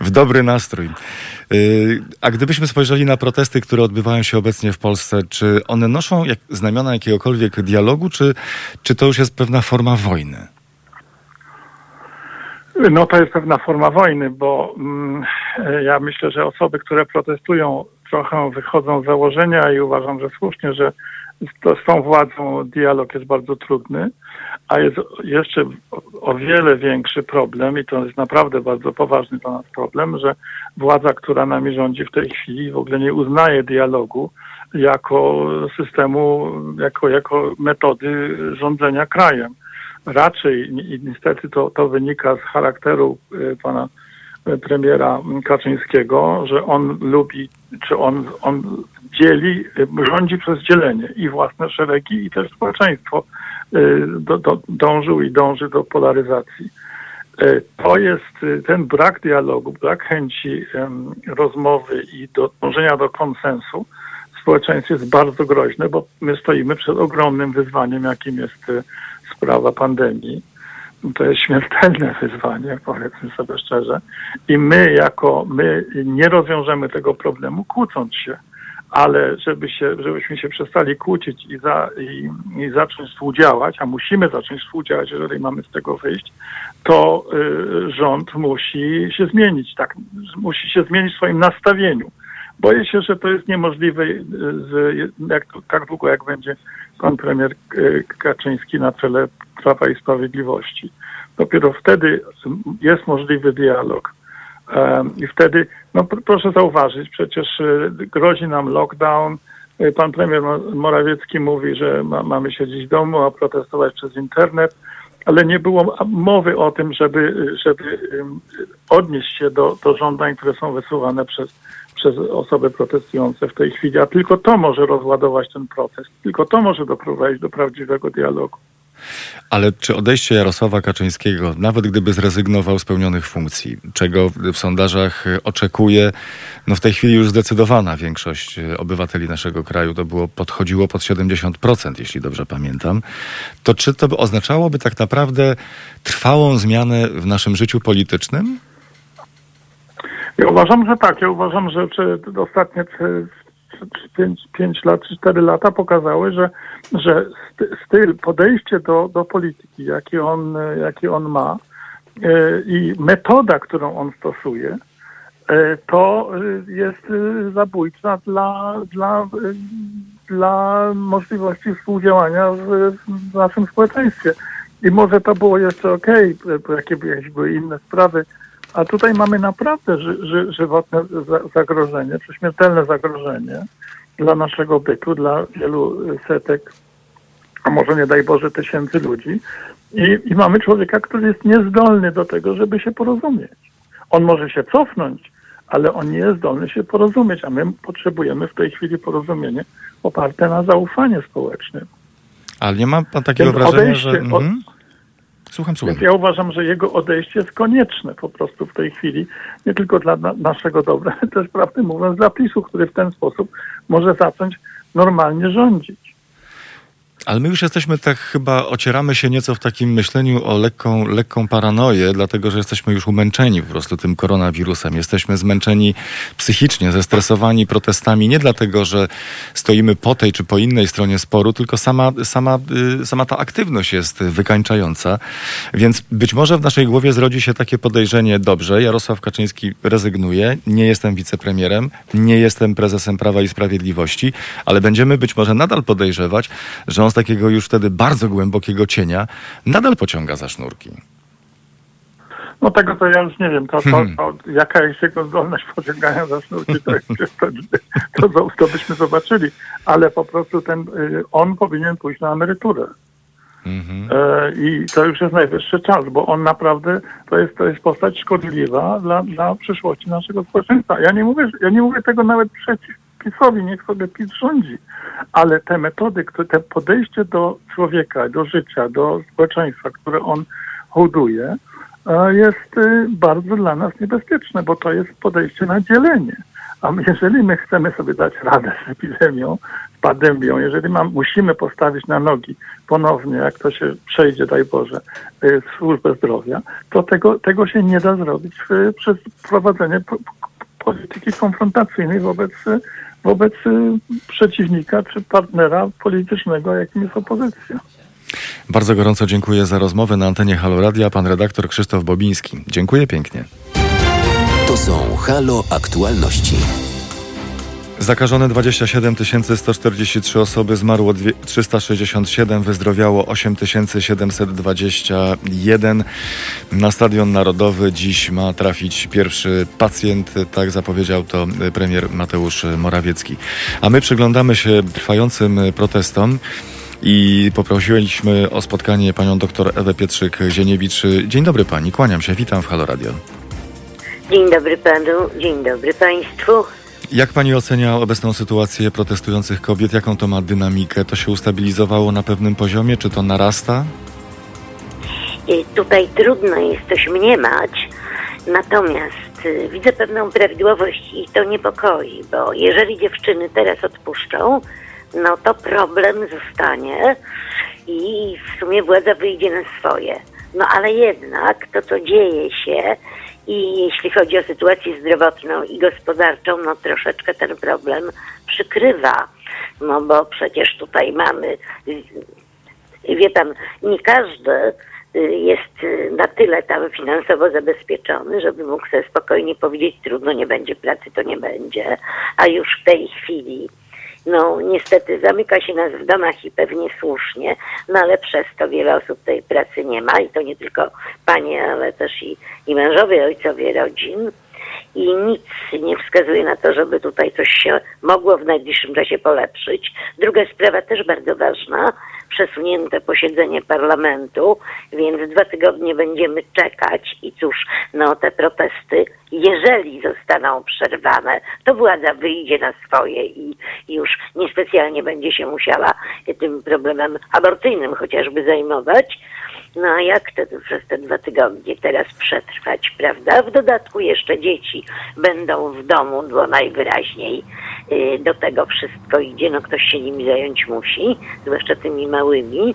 w dobry nastrój. Y, a gdybyśmy spojrzeli na protesty, które odbywają się obecnie w Polsce, czy one noszą jak, znamiona jakiegokolwiek dialogu, czy, czy to już jest pewna forma wojny? No to jest pewna forma wojny, bo mm, ja myślę, że osoby, które protestują, trochę wychodzą z założenia i uważam, że słusznie, że z tą władzą dialog jest bardzo trudny, a jest jeszcze o wiele większy problem i to jest naprawdę bardzo poważny dla nas problem, że władza, która nami rządzi w tej chwili w ogóle nie uznaje dialogu jako systemu, jako, jako metody rządzenia krajem. Raczej i niestety to, to wynika z charakteru y, pana premiera Kaczyńskiego, że on lubi, czy on, on dzieli, rządzi przez dzielenie i własne szeregi, i też społeczeństwo y, do, do, dążył i dąży do polaryzacji. Y, to jest ten brak dialogu, brak chęci rozmowy i do, dążenia do konsensu w społeczeństwie jest bardzo groźny, bo my stoimy przed ogromnym wyzwaniem, jakim jest sprawa pandemii to jest śmiertelne wyzwanie, powiedzmy sobie szczerze. I my jako, my nie rozwiążemy tego problemu kłócąc się, ale żeby się, żebyśmy się przestali kłócić i, za, i, i zacząć współdziałać, a musimy zacząć współdziałać, jeżeli mamy z tego wyjść, to y, rząd musi się zmienić, tak, musi się zmienić w swoim nastawieniu. Boję się, że to jest niemożliwe z, jak, tak długo, jak będzie pan premier y, Kaczyński na czele Prawa i Sprawiedliwości. Dopiero wtedy jest możliwy dialog. I wtedy, no proszę zauważyć, przecież y, grozi nam lockdown. Y, pan premier Morawiecki mówi, że ma, mamy siedzieć w domu, a protestować przez internet, ale nie było mowy o tym, żeby, żeby odnieść się do, do żądań, które są wysuwane przez, przez osoby protestujące w tej chwili, a tylko to może rozładować ten protest, tylko to może doprowadzić do prawdziwego dialogu. Ale czy odejście Jarosława Kaczyńskiego, nawet gdyby zrezygnował z pełnionych funkcji, czego w sondażach oczekuje, no w tej chwili już zdecydowana większość obywateli naszego kraju, to było, podchodziło pod 70%, jeśli dobrze pamiętam, to czy to by oznaczałoby tak naprawdę trwałą zmianę w naszym życiu politycznym? Ja uważam, że tak. Ja uważam, że czy ostatnie 5, 5 lat czy 4 lata pokazały, że, że styl, podejście do, do polityki, jaki on, jaki on ma e, i metoda, którą on stosuje, e, to jest zabójcza dla, dla, dla możliwości współdziałania w, w naszym społeczeństwie. I może to było jeszcze okej, okay, jakieś były inne sprawy, a tutaj mamy naprawdę ży, ży, żywotne zagrożenie, czy śmiertelne zagrożenie dla naszego bytu, dla wielu setek, a może nie daj Boże tysięcy ludzi. I, I mamy człowieka, który jest niezdolny do tego, żeby się porozumieć. On może się cofnąć, ale on nie jest zdolny się porozumieć, a my potrzebujemy w tej chwili porozumienie oparte na zaufaniu społecznym. Ale nie ma pan takiego Więc wrażenia, że... Słucham, słucham. Więc ja uważam, że jego odejście jest konieczne po prostu w tej chwili, nie tylko dla na naszego dobra, ale też, prawdę mówiąc, dla PiSu, który w ten sposób może zacząć normalnie rządzić. Ale my już jesteśmy tak chyba, ocieramy się nieco w takim myśleniu o lekką, lekką paranoję, dlatego że jesteśmy już umęczeni po prostu tym koronawirusem. Jesteśmy zmęczeni psychicznie, zestresowani protestami, nie dlatego, że stoimy po tej czy po innej stronie sporu, tylko sama, sama, y, sama ta aktywność jest wykańczająca. Więc być może w naszej głowie zrodzi się takie podejrzenie, dobrze, Jarosław Kaczyński rezygnuje, nie jestem wicepremierem, nie jestem prezesem Prawa i Sprawiedliwości, ale będziemy być może nadal podejrzewać, że on takiego już wtedy bardzo głębokiego cienia nadal pociąga za sznurki. No tego to ja już nie wiem. To, to, hmm. to, jaka jest jego zdolność pociągania za sznurki, to, jest, to, to, to byśmy zobaczyli. Ale po prostu ten, y, on powinien pójść na emeryturę. Mhm. E, I to już jest najwyższy czas, bo on naprawdę to jest, to jest postać szkodliwa dla, dla przyszłości naszego społeczeństwa. Ja nie mówię, ja nie mówię tego nawet przeciw PiSowi, niech sobie PiS rządzi. Ale te metody, te podejście do człowieka, do życia, do społeczeństwa, które on hołduje, e, jest y, bardzo dla nas niebezpieczne, bo to jest podejście na dzielenie. A jeżeli my chcemy sobie dać radę z epidemią, z pandemią, jeżeli mam, musimy postawić na nogi ponownie, jak to się przejdzie, daj Boże, y, służbę zdrowia, to tego, tego się nie da zrobić przez prowadzenie polityki konfrontacyjnej wobec wobec y, przeciwnika czy partnera politycznego, jakim jest opozycja. Bardzo gorąco dziękuję za rozmowę na antenie Halo Radia. Pan redaktor Krzysztof Bobiński. Dziękuję pięknie. To są Halo Aktualności. Zakażone 27 143 osoby, zmarło 367, wyzdrowiało 8721. Na Stadion Narodowy dziś ma trafić pierwszy pacjent, tak zapowiedział to premier Mateusz Morawiecki. A my przyglądamy się trwającym protestom i poprosiliśmy o spotkanie panią doktor Ewę Pietrzyk-Zieniewicz. Dzień dobry pani, kłaniam się, witam w Halo Radio. Dzień dobry panu, dzień dobry państwu. Jak pani ocenia obecną sytuację protestujących kobiet? Jaką to ma dynamikę? To się ustabilizowało na pewnym poziomie? Czy to narasta? I tutaj trudno jest coś mniemać, natomiast y, widzę pewną prawidłowość i to niepokoi, bo jeżeli dziewczyny teraz odpuszczą, no to problem zostanie i w sumie władza wyjdzie na swoje. No ale jednak to, co dzieje się, i jeśli chodzi o sytuację zdrowotną i gospodarczą, no troszeczkę ten problem przykrywa. No bo przecież tutaj mamy, wie pan, nie każdy jest na tyle tam finansowo zabezpieczony, żeby mógł sobie spokojnie powiedzieć, trudno, nie będzie pracy, to nie będzie. A już w tej chwili no niestety zamyka się nas w domach i pewnie słusznie, no ale przez to wiele osób tej pracy nie ma i to nie tylko panie, ale też i, i mężowie, ojcowie rodzin i nic nie wskazuje na to, żeby tutaj coś się mogło w najbliższym czasie polepszyć. Druga sprawa też bardzo ważna, przesunięte posiedzenie parlamentu, więc dwa tygodnie będziemy czekać i cóż, no te protesty, jeżeli zostaną przerwane, to władza wyjdzie na swoje i już niespecjalnie będzie się musiała tym problemem aborcyjnym chociażby zajmować. No a jak to przez te dwa tygodnie teraz przetrwać, prawda? W dodatku jeszcze dzieci będą w domu, bo najwyraźniej y, do tego wszystko idzie, no ktoś się nimi zająć musi, zwłaszcza tymi małymi.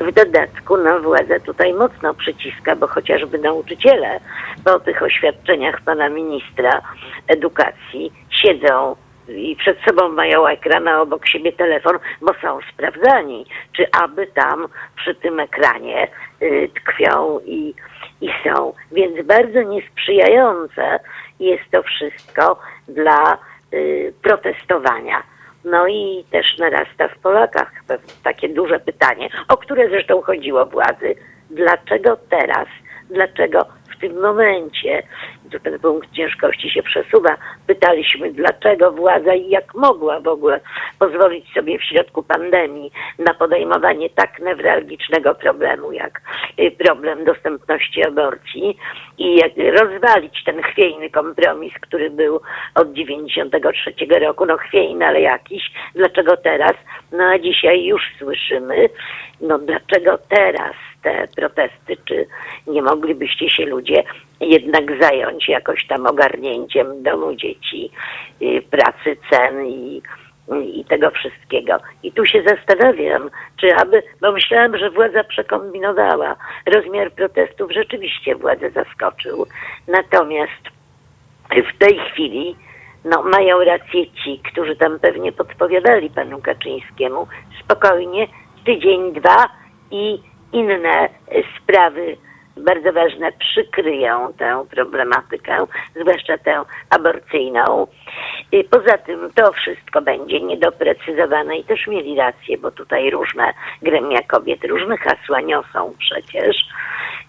W dodatku no władza tutaj mocno przyciska, bo chociażby nauczyciele po tych oświadczeniach pana ministra edukacji siedzą i przed sobą mają ekran, a obok siebie telefon, bo są sprawdzani, czy aby tam przy tym ekranie tkwią i, i są. Więc bardzo niesprzyjające jest to wszystko dla y, protestowania. No i też narasta w Polakach takie duże pytanie, o które zresztą chodziło władzy. Dlaczego teraz? Dlaczego w tym momencie że ten punkt ciężkości się przesuwa. Pytaliśmy, dlaczego władza i jak mogła w ogóle pozwolić sobie w środku pandemii na podejmowanie tak newralgicznego problemu, jak y, problem dostępności aborcji i jak rozwalić ten chwiejny kompromis, który był od 93 roku, no chwiejny, ale jakiś. Dlaczego teraz? No a dzisiaj już słyszymy, no dlaczego teraz te protesty, czy nie moglibyście się ludzie jednak zająć jakoś tam ogarnięciem domu dzieci, y, pracy cen i, i tego wszystkiego. I tu się zastanawiam, czy aby, bo myślałam, że władza przekombinowała. Rozmiar protestów rzeczywiście władzę zaskoczył. Natomiast w tej chwili no, mają rację ci, którzy tam pewnie podpowiadali panu Kaczyńskiemu. Spokojnie, tydzień, dwa i inne sprawy bardzo ważne przykryją tę problematykę, zwłaszcza tę aborcyjną. Poza tym to wszystko będzie niedoprecyzowane i też mieli rację, bo tutaj różne gremia kobiet różne hasła niosą przecież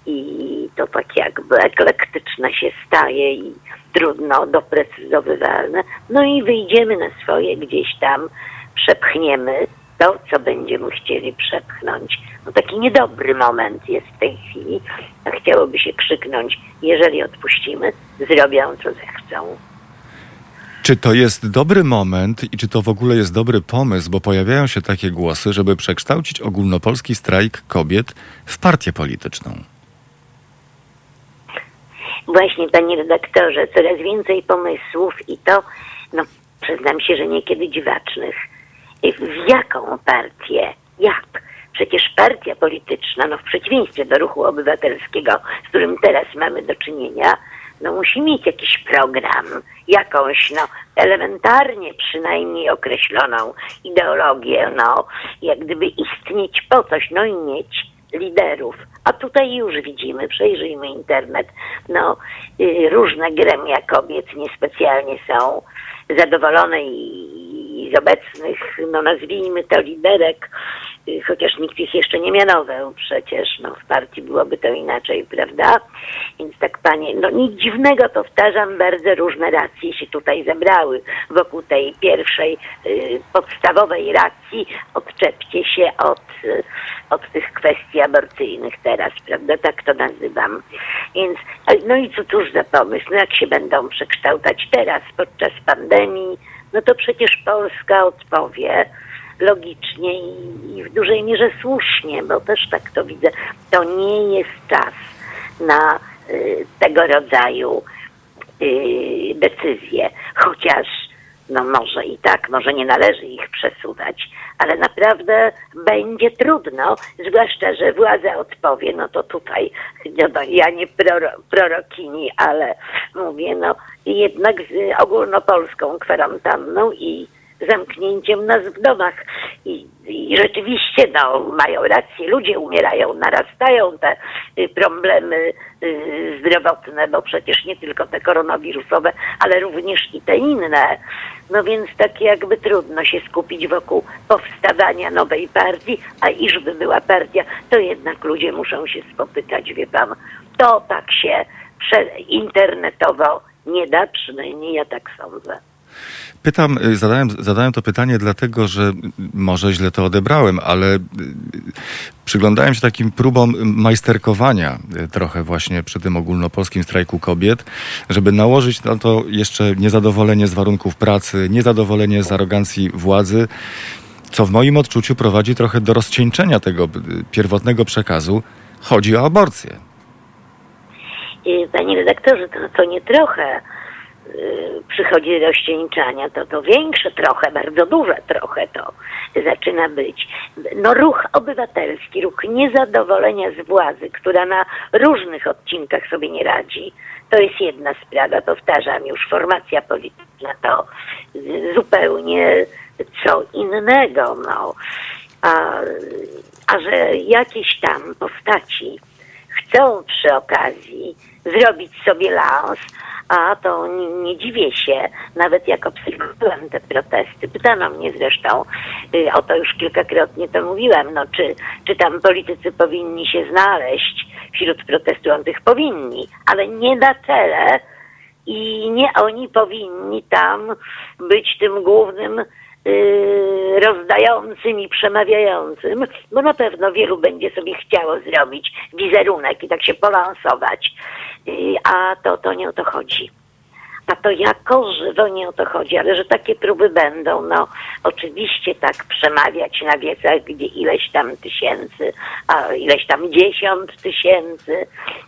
i to tak jakby eklektyczne się staje i trudno doprecyzowywalne. No i wyjdziemy na swoje gdzieś tam, przepchniemy to, co będziemy chcieli przepchnąć. No taki niedobry moment jest w tej chwili, a chciałoby się krzyknąć, jeżeli odpuścimy, zrobią co zechcą. Czy to jest dobry moment i czy to w ogóle jest dobry pomysł, bo pojawiają się takie głosy, żeby przekształcić ogólnopolski strajk kobiet w partię polityczną? Właśnie, panie redaktorze, coraz więcej pomysłów i to, no, przyznam się, że niekiedy dziwacznych w jaką partię? Jak? Przecież partia polityczna, no w przeciwieństwie do ruchu obywatelskiego, z którym teraz mamy do czynienia, no musi mieć jakiś program, jakąś, no elementarnie przynajmniej określoną ideologię, no jak gdyby istnieć po coś, no i mieć liderów. A tutaj już widzimy, przejrzyjmy internet, no y, różne gremia kobiet niespecjalnie są zadowolone i z obecnych, no nazwijmy to liderek, y, chociaż nikt ich jeszcze nie mianował przecież, no w partii byłoby to inaczej, prawda? Więc tak panie, no nic dziwnego, powtarzam, bardzo różne racje się tutaj zebrały wokół tej pierwszej y, podstawowej racji, odczepcie się od, y, od tych kwestii aborcyjnych teraz, prawda? Tak to nazywam. Więc, no i cóż za pomysł, no jak się będą przekształcać teraz podczas pandemii, no to przecież Polska odpowie logicznie i w dużej mierze słusznie, bo też tak to widzę. To nie jest czas na y, tego rodzaju y, decyzje, chociaż no może i tak, może nie należy ich przesuwać, ale naprawdę będzie trudno, zwłaszcza, że władza odpowie, no to tutaj, no, ja nie proro, prorokini, ale mówię, no jednak z ogólnopolską kwarantanną i zamknięciem nas w domach. I, I, rzeczywiście no, mają rację, ludzie umierają, narastają te y, problemy y, zdrowotne, bo przecież nie tylko te koronawirusowe, ale również i te inne. No więc tak jakby trudno się skupić wokół powstawania nowej partii, a iżby była partia, to jednak ludzie muszą się spotykać, wie pan. To tak się internetowo nie da, przynajmniej ja tak sądzę. Pytam, y, zadałem, zadałem to pytanie dlatego, że y, może źle to odebrałem, ale y, przyglądałem się takim próbom majsterkowania trochę właśnie przy tym ogólnopolskim strajku kobiet, żeby nałożyć na to jeszcze niezadowolenie z warunków pracy, niezadowolenie z arogancji władzy, co w moim odczuciu prowadzi trochę do rozcieńczenia tego pierwotnego przekazu. Chodzi o aborcję. Panie redaktorze, to, to nie trochę Y, przychodzi do ścieńczania, to to większe trochę, bardzo duże trochę to zaczyna być. No ruch obywatelski, ruch niezadowolenia z władzy, która na różnych odcinkach sobie nie radzi, to jest jedna sprawa, powtarzam już, formacja polityczna to zupełnie co innego, no. A, a że jakieś tam postaci chcą przy okazji zrobić sobie lans, a to nie, nie, dziwię się, nawet jak obserwowałem te protesty. Pytano mnie zresztą, y, o to już kilkakrotnie to mówiłem, no czy, czy tam politycy powinni się znaleźć wśród protestujących? Powinni, ale nie na cele i nie oni powinni tam być tym głównym Yy, rozdającym i przemawiającym, bo na pewno wielu będzie sobie chciało zrobić wizerunek i tak się polansować, a to, to nie o to chodzi a to jako żywo nie o to chodzi, ale że takie próby będą, no oczywiście tak przemawiać na wiecach, gdzie ileś tam tysięcy, a ileś tam dziesiąt tysięcy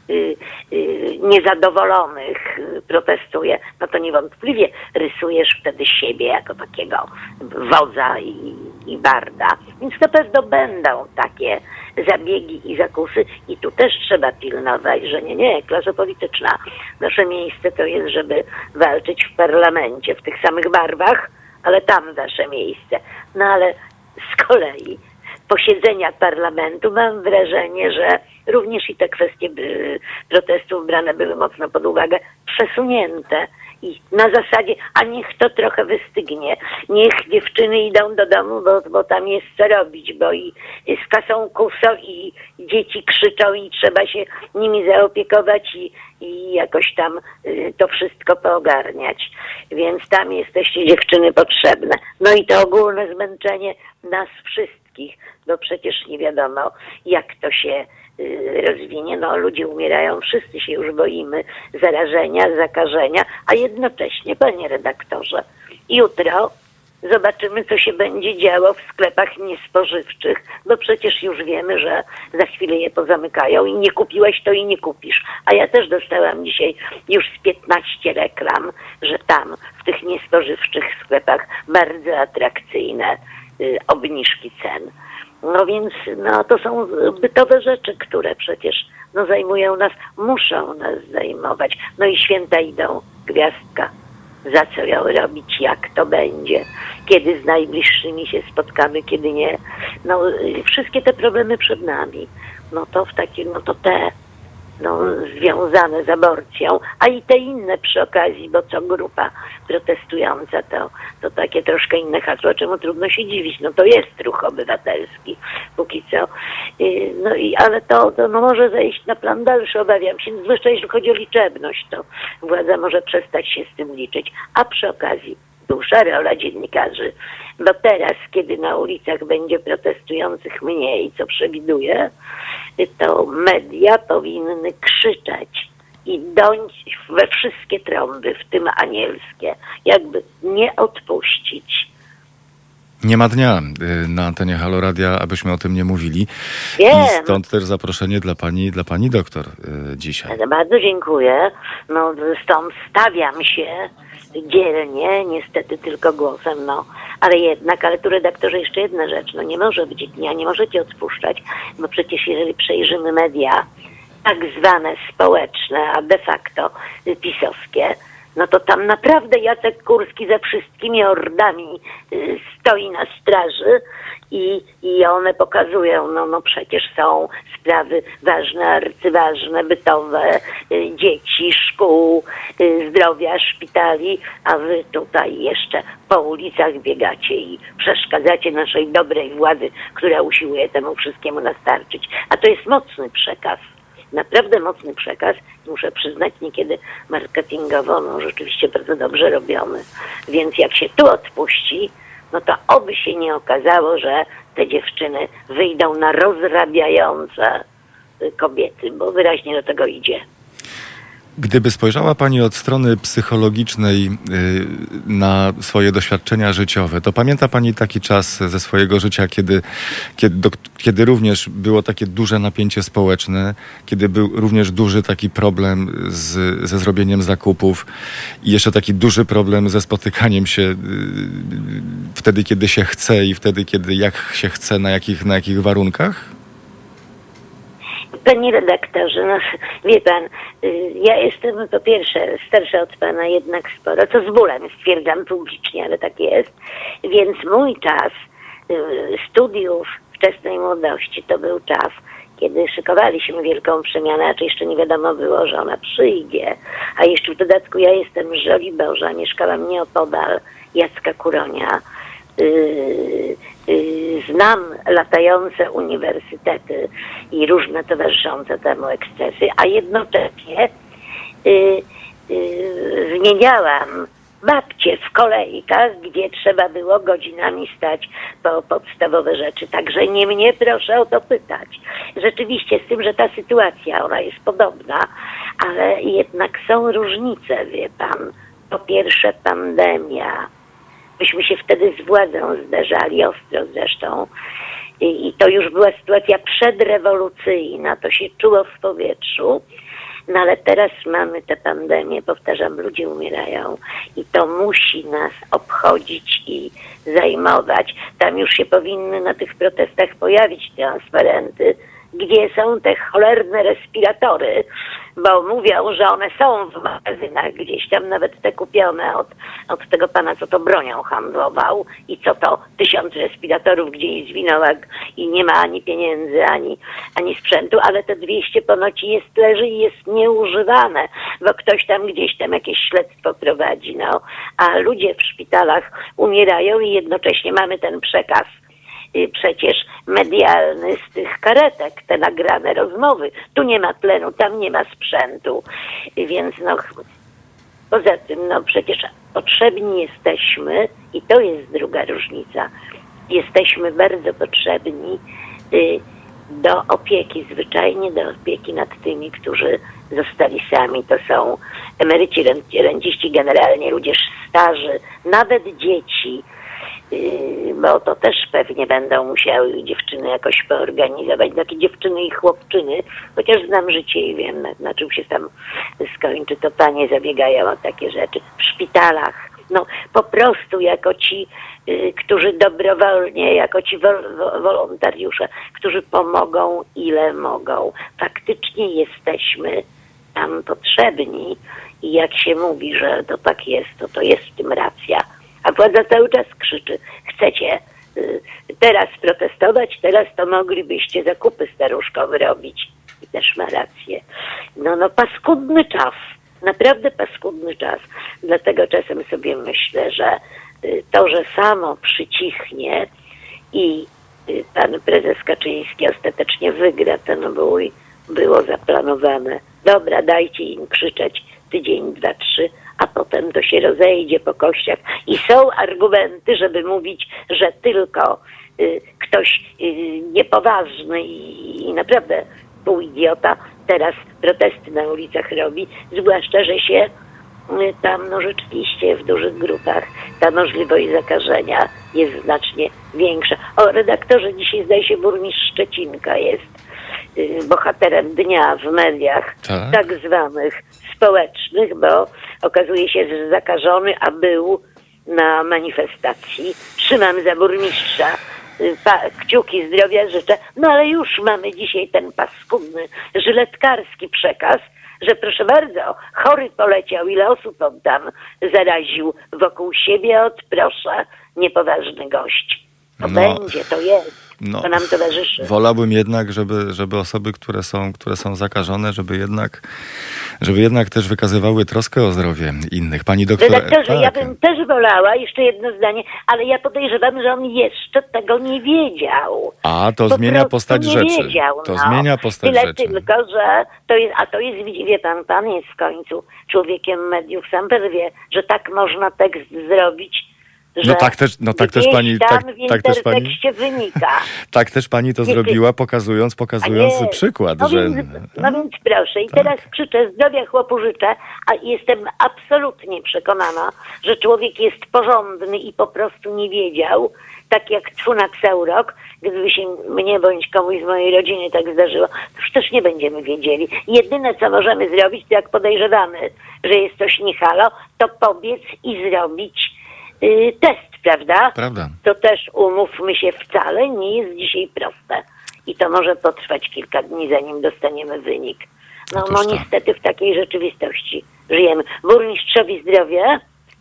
y, y, niezadowolonych protestuje, no to niewątpliwie rysujesz wtedy siebie jako takiego wodza i, i barda. Więc na pewno będą takie zabiegi i zakusy i tu też trzeba pilnować, że nie, nie, klasa polityczna, nasze miejsce to jest, żeby walczyć w parlamencie w tych samych barwach, ale tam nasze miejsce. No ale z kolei posiedzenia parlamentu mam wrażenie, że również i te kwestie protestów brane były mocno pod uwagę, przesunięte i na zasadzie, a niech to trochę wystygnie, niech dziewczyny idą do domu, bo, bo tam jest co robić, bo i, z kasą kuso i dzieci krzyczą i trzeba się nimi zaopiekować i, i jakoś tam y, to wszystko poogarniać. Więc tam jesteście dziewczyny potrzebne. No i to ogólne zmęczenie nas wszystkich, bo przecież nie wiadomo, jak to się Y, rozwinie. No, ludzie umierają, wszyscy się już boimy zarażenia, zakażenia, a jednocześnie, panie redaktorze, jutro zobaczymy, co się będzie działo w sklepach niespożywczych, bo przecież już wiemy, że za chwilę je pozamykają i nie kupiłeś, to i nie kupisz. A ja też dostałam dzisiaj już z 15 reklam, że tam, w tych niespożywczych sklepach, bardzo atrakcyjne obniżki cen. No więc no, to są bytowe rzeczy, które przecież no, zajmują nas, muszą nas zajmować. No i święta idą, gwiazdka. Za co ją robić, jak to będzie, kiedy z najbliższymi się spotkamy, kiedy nie. No, wszystkie te problemy przed nami. No to w takim, no to te no, związane z aborcją, a i te inne przy okazji, bo co grupa protestująca to, to takie troszkę inne hasło, czemu trudno się dziwić. No to jest ruch obywatelski póki co. No i, ale to, to no, może zejść na plan dalszy, obawiam się, zwłaszcza jeśli chodzi o liczebność, to władza może przestać się z tym liczyć. A przy okazji dusza rola dziennikarzy, bo teraz, kiedy na ulicach będzie protestujących mniej, co przewiduję, to media powinny krzyczeć i dąć we wszystkie trąby, w tym anielskie, jakby nie odpuścić. Nie ma dnia y, na antenie Halo Radia, abyśmy o tym nie mówili. Wiem. I stąd też zaproszenie dla pani, dla pani doktor y, dzisiaj. Bardzo dziękuję. No, stąd stawiam się dzielnie, niestety tylko głosem, no, ale jednak, ale tu redaktorze jeszcze jedna rzecz, no nie może być dnia, nie możecie odpuszczać, bo przecież jeżeli przejrzymy media, tak zwane społeczne, a de facto pisowskie, no to tam naprawdę Jacek Kurski ze wszystkimi ordami y, stoi na straży i, i one pokazują, no, no przecież są sprawy ważne, arcyważne, bytowe, y, dzieci, szkół, y, zdrowia, szpitali, a wy tutaj jeszcze po ulicach biegacie i przeszkadzacie naszej dobrej władzy, która usiłuje temu wszystkiemu nastarczyć. A to jest mocny przekaz naprawdę mocny przekaz. Muszę przyznać, niekiedy marketingowo no, rzeczywiście bardzo dobrze robiony. Więc jak się tu odpuści, no to oby się nie okazało, że te dziewczyny wyjdą na rozrabiające kobiety, bo wyraźnie do tego idzie. Gdyby spojrzała Pani od strony psychologicznej y, na swoje doświadczenia życiowe, to pamięta Pani taki czas ze swojego życia, kiedy, kiedy, do, kiedy również było takie duże napięcie społeczne, kiedy był również duży taki problem z, ze zrobieniem zakupów i jeszcze taki duży problem ze spotykaniem się y, wtedy, kiedy się chce i wtedy, kiedy jak się chce, na jakich, na jakich warunkach? Panie redaktorze, no wie pan, y, ja jestem po pierwsze starsza od pana jednak sporo, co z bólem stwierdzam publicznie, ale tak jest. Więc mój czas y, studiów wczesnej młodości to był czas, kiedy szykowaliśmy wielką przemianę, a czy jeszcze nie wiadomo było, że ona przyjdzie. A jeszcze w dodatku ja jestem z Żoliborza, mieszkałam nieopodal Jacka Kuronia. Yy, yy, znam latające uniwersytety i różne towarzyszące temu ekscesy, a jednocześnie yy, zmieniałam babcie w kolejkach, gdzie trzeba było godzinami stać po podstawowe rzeczy. Także nie mnie proszę o to pytać. Rzeczywiście z tym, że ta sytuacja, ona jest podobna, ale jednak są różnice, wie pan. Po pierwsze pandemia, Myśmy się wtedy z władzą zderzali ostro zresztą. I, I to już była sytuacja przedrewolucyjna, to się czuło w powietrzu. No ale teraz mamy tę pandemię, powtarzam, ludzie umierają i to musi nas obchodzić i zajmować. Tam już się powinny na tych protestach pojawić transparenty, gdzie są te cholerne respiratory, bo mówią, że one są w magazynach gdzieś tam, nawet te kupione od, od tego pana, co to bronią handlował i co to tysiąc respiratorów gdzieś zwinął i nie ma ani pieniędzy, ani, ani sprzętu, ale te 200 ponoci jest, leży i jest nieużywane, bo ktoś tam gdzieś tam jakieś śledztwo prowadzi, no. A ludzie w szpitalach umierają i jednocześnie mamy ten przekaz przecież medialny z tych karetek, te nagrane rozmowy. Tu nie ma tlenu, tam nie ma sprzętu. Więc no, poza tym, no przecież potrzebni jesteśmy i to jest druga różnica. Jesteśmy bardzo potrzebni y, do opieki, zwyczajnie do opieki nad tymi, którzy zostali sami. To są emeryci, renciści, generalnie ludzie starzy, nawet dzieci, bo to też pewnie będą musiały dziewczyny jakoś poorganizować, takie dziewczyny i chłopczyny, chociaż znam życie i wiem, na, na czym się tam skończy, to panie zabiegają o takie rzeczy. W szpitalach, no po prostu jako ci, y, którzy dobrowolnie, jako ci wol, wolontariusze, którzy pomogą ile mogą. Faktycznie jesteśmy tam potrzebni i jak się mówi, że to tak jest, to to jest w tym racja a władza cały czas krzyczy, chcecie y, teraz protestować, teraz to moglibyście zakupy staruszkowe robić. I też ma rację. No, no, paskudny czas. Naprawdę paskudny czas. Dlatego czasem sobie myślę, że y, to, że samo przycichnie i y, pan prezes Kaczyński ostatecznie wygra ten bój, było zaplanowane. Dobra, dajcie im krzyczeć tydzień, dwa, trzy, a potem to się rozejdzie po kościach. I są argumenty, żeby mówić, że tylko y, ktoś y, niepoważny i, i naprawdę pół idiota teraz protesty na ulicach robi, zwłaszcza, że się y, tam no rzeczywiście w dużych grupach ta możliwość zakażenia jest znacznie większa. O redaktorze dzisiaj zdaje się burmistrz Szczecinka jest y, bohaterem dnia w mediach tak, tak zwanych społecznych, bo okazuje się, że zakażony, a był na manifestacji. Trzymam za burmistrza y, kciuki zdrowia życzę. No ale już mamy dzisiaj ten paskudny, żyletkarski przekaz, że proszę bardzo, chory poleciał, ile osób on tam zaraził wokół siebie, od proszę, niepoważny gość. To no. będzie, to jest. No, to nam towarzyszy. Wolałbym jednak, żeby, żeby osoby, które są, które są zakażone, żeby jednak, żeby jednak też wykazywały troskę o zdrowie innych. Pani doktor... Redaktorze, tak. ja bym też wolała, jeszcze jedno zdanie, ale ja podejrzewam, że on jeszcze tego nie wiedział. A, to Po zmienia postać nie rzeczy. Wiedział, To no. zmienia postać Tyle rzeczy. tylko, że to jest, a to jest, wie- pan, pan jest w końcu człowiekiem mediów, sam wie, że tak można tekst zrobić, że No tak też- no tak też pani- tak- tak też pani- wynika. Tak też pani to zrobiła, pokazując, pokazując przykład, no że... Więc, no więc proszę. I Tak. teraz krzyczę, zdrowia chłopu życzę, a jestem absolutnie przekonana, że człowiek jest porządny i po prostu nie wiedział, tak jak Czunak Saurok, gdyby się mnie bądź komuś z mojej rodziny tak zdarzyło, to już też nie będziemy wiedzieli. Jedyne, co możemy zrobić, to jak podejrzewamy, że jest coś nie halo, to pobiec i zrobić test, prawda? Prawda. to też umówmy się, wcale nie jest dzisiaj proste. I to może potrwać kilka dni, zanim dostaniemy wynik. No, no to. niestety w takiej rzeczywistości żyjemy. Burmistrzowi zdrowie.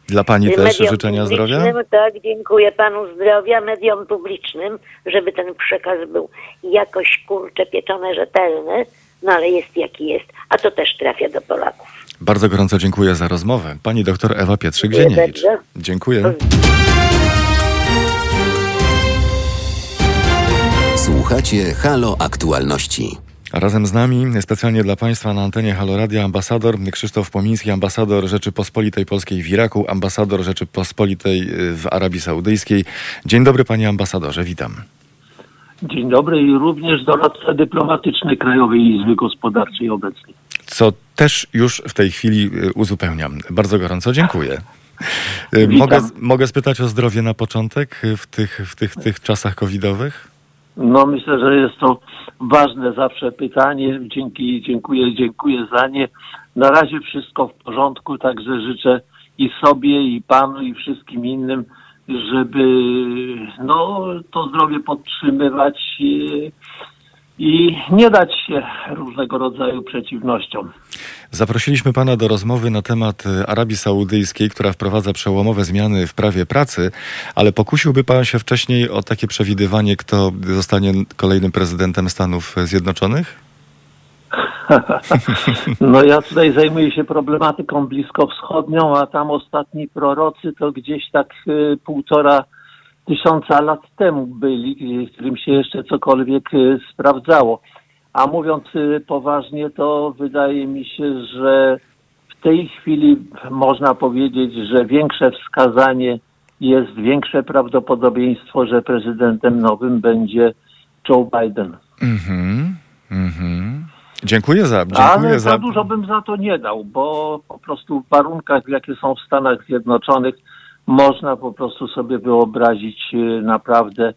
Dla pani też życzenia zdrowia? Tak, dziękuję panu zdrowia, mediom publicznym, żeby ten przekaz był jakoś kurcze pieczone, rzetelny, no ale jest jaki jest, a to też trafia do Polaków. Bardzo gorąco dziękuję za rozmowę. Pani doktor Ewa Pietrzyk-Zieniewicz. Dziękuję. Słuchacie Halo Aktualności. Razem z nami, specjalnie dla Państwa na antenie Halo Radia, ambasador Krzysztof Pomiński, ambasador Rzeczypospolitej Polskiej w Iraku, ambasador Rzeczypospolitej y, w Arabii Saudyjskiej. Dzień dobry, panie ambasadorze, witam. Dzień dobry i również doradca dyplomatyczny Krajowej Izby Gospodarczej obecnej. Co też już w tej chwili y, uzupełniam. Bardzo gorąco dziękuję. Y, Witam. Mogę, mogę spytać o zdrowie na początek y, w tych, w tych, tych czasach covidowych? No myślę, że jest to ważne zawsze pytanie. Dzięki, dziękuję, dziękuję za nie. Na razie wszystko w porządku, także życzę i sobie, i panu, i wszystkim innym, żeby no, to zdrowie podtrzymywać i, nie dać się różnego rodzaju przeciwnościom. Zaprosiliśmy pana do rozmowy na temat y, Arabii Saudyjskiej, która wprowadza przełomowe zmiany w prawie pracy, ale pokusiłby pan się wcześniej o takie przewidywanie, kto zostanie kolejnym prezydentem Stanów Zjednoczonych? No ja tutaj zajmuję się problematyką bliskowschodnią, a tam ostatni prorocy to gdzieś tak y, półtora tysiąca lat temu byli, którym się jeszcze cokolwiek y, sprawdzało. A mówiąc y, poważnie, to wydaje mi się, że w tej chwili można powiedzieć, że większe wskazanie jest, większe prawdopodobieństwo, że prezydentem nowym będzie Joe Biden. Mhm, mhm. Dziękuję za... Dziękuję Ale za... za dużo bym za to nie dał, bo po prostu w warunkach, jakie są w Stanach Zjednoczonych, można po prostu sobie wyobrazić y, naprawdę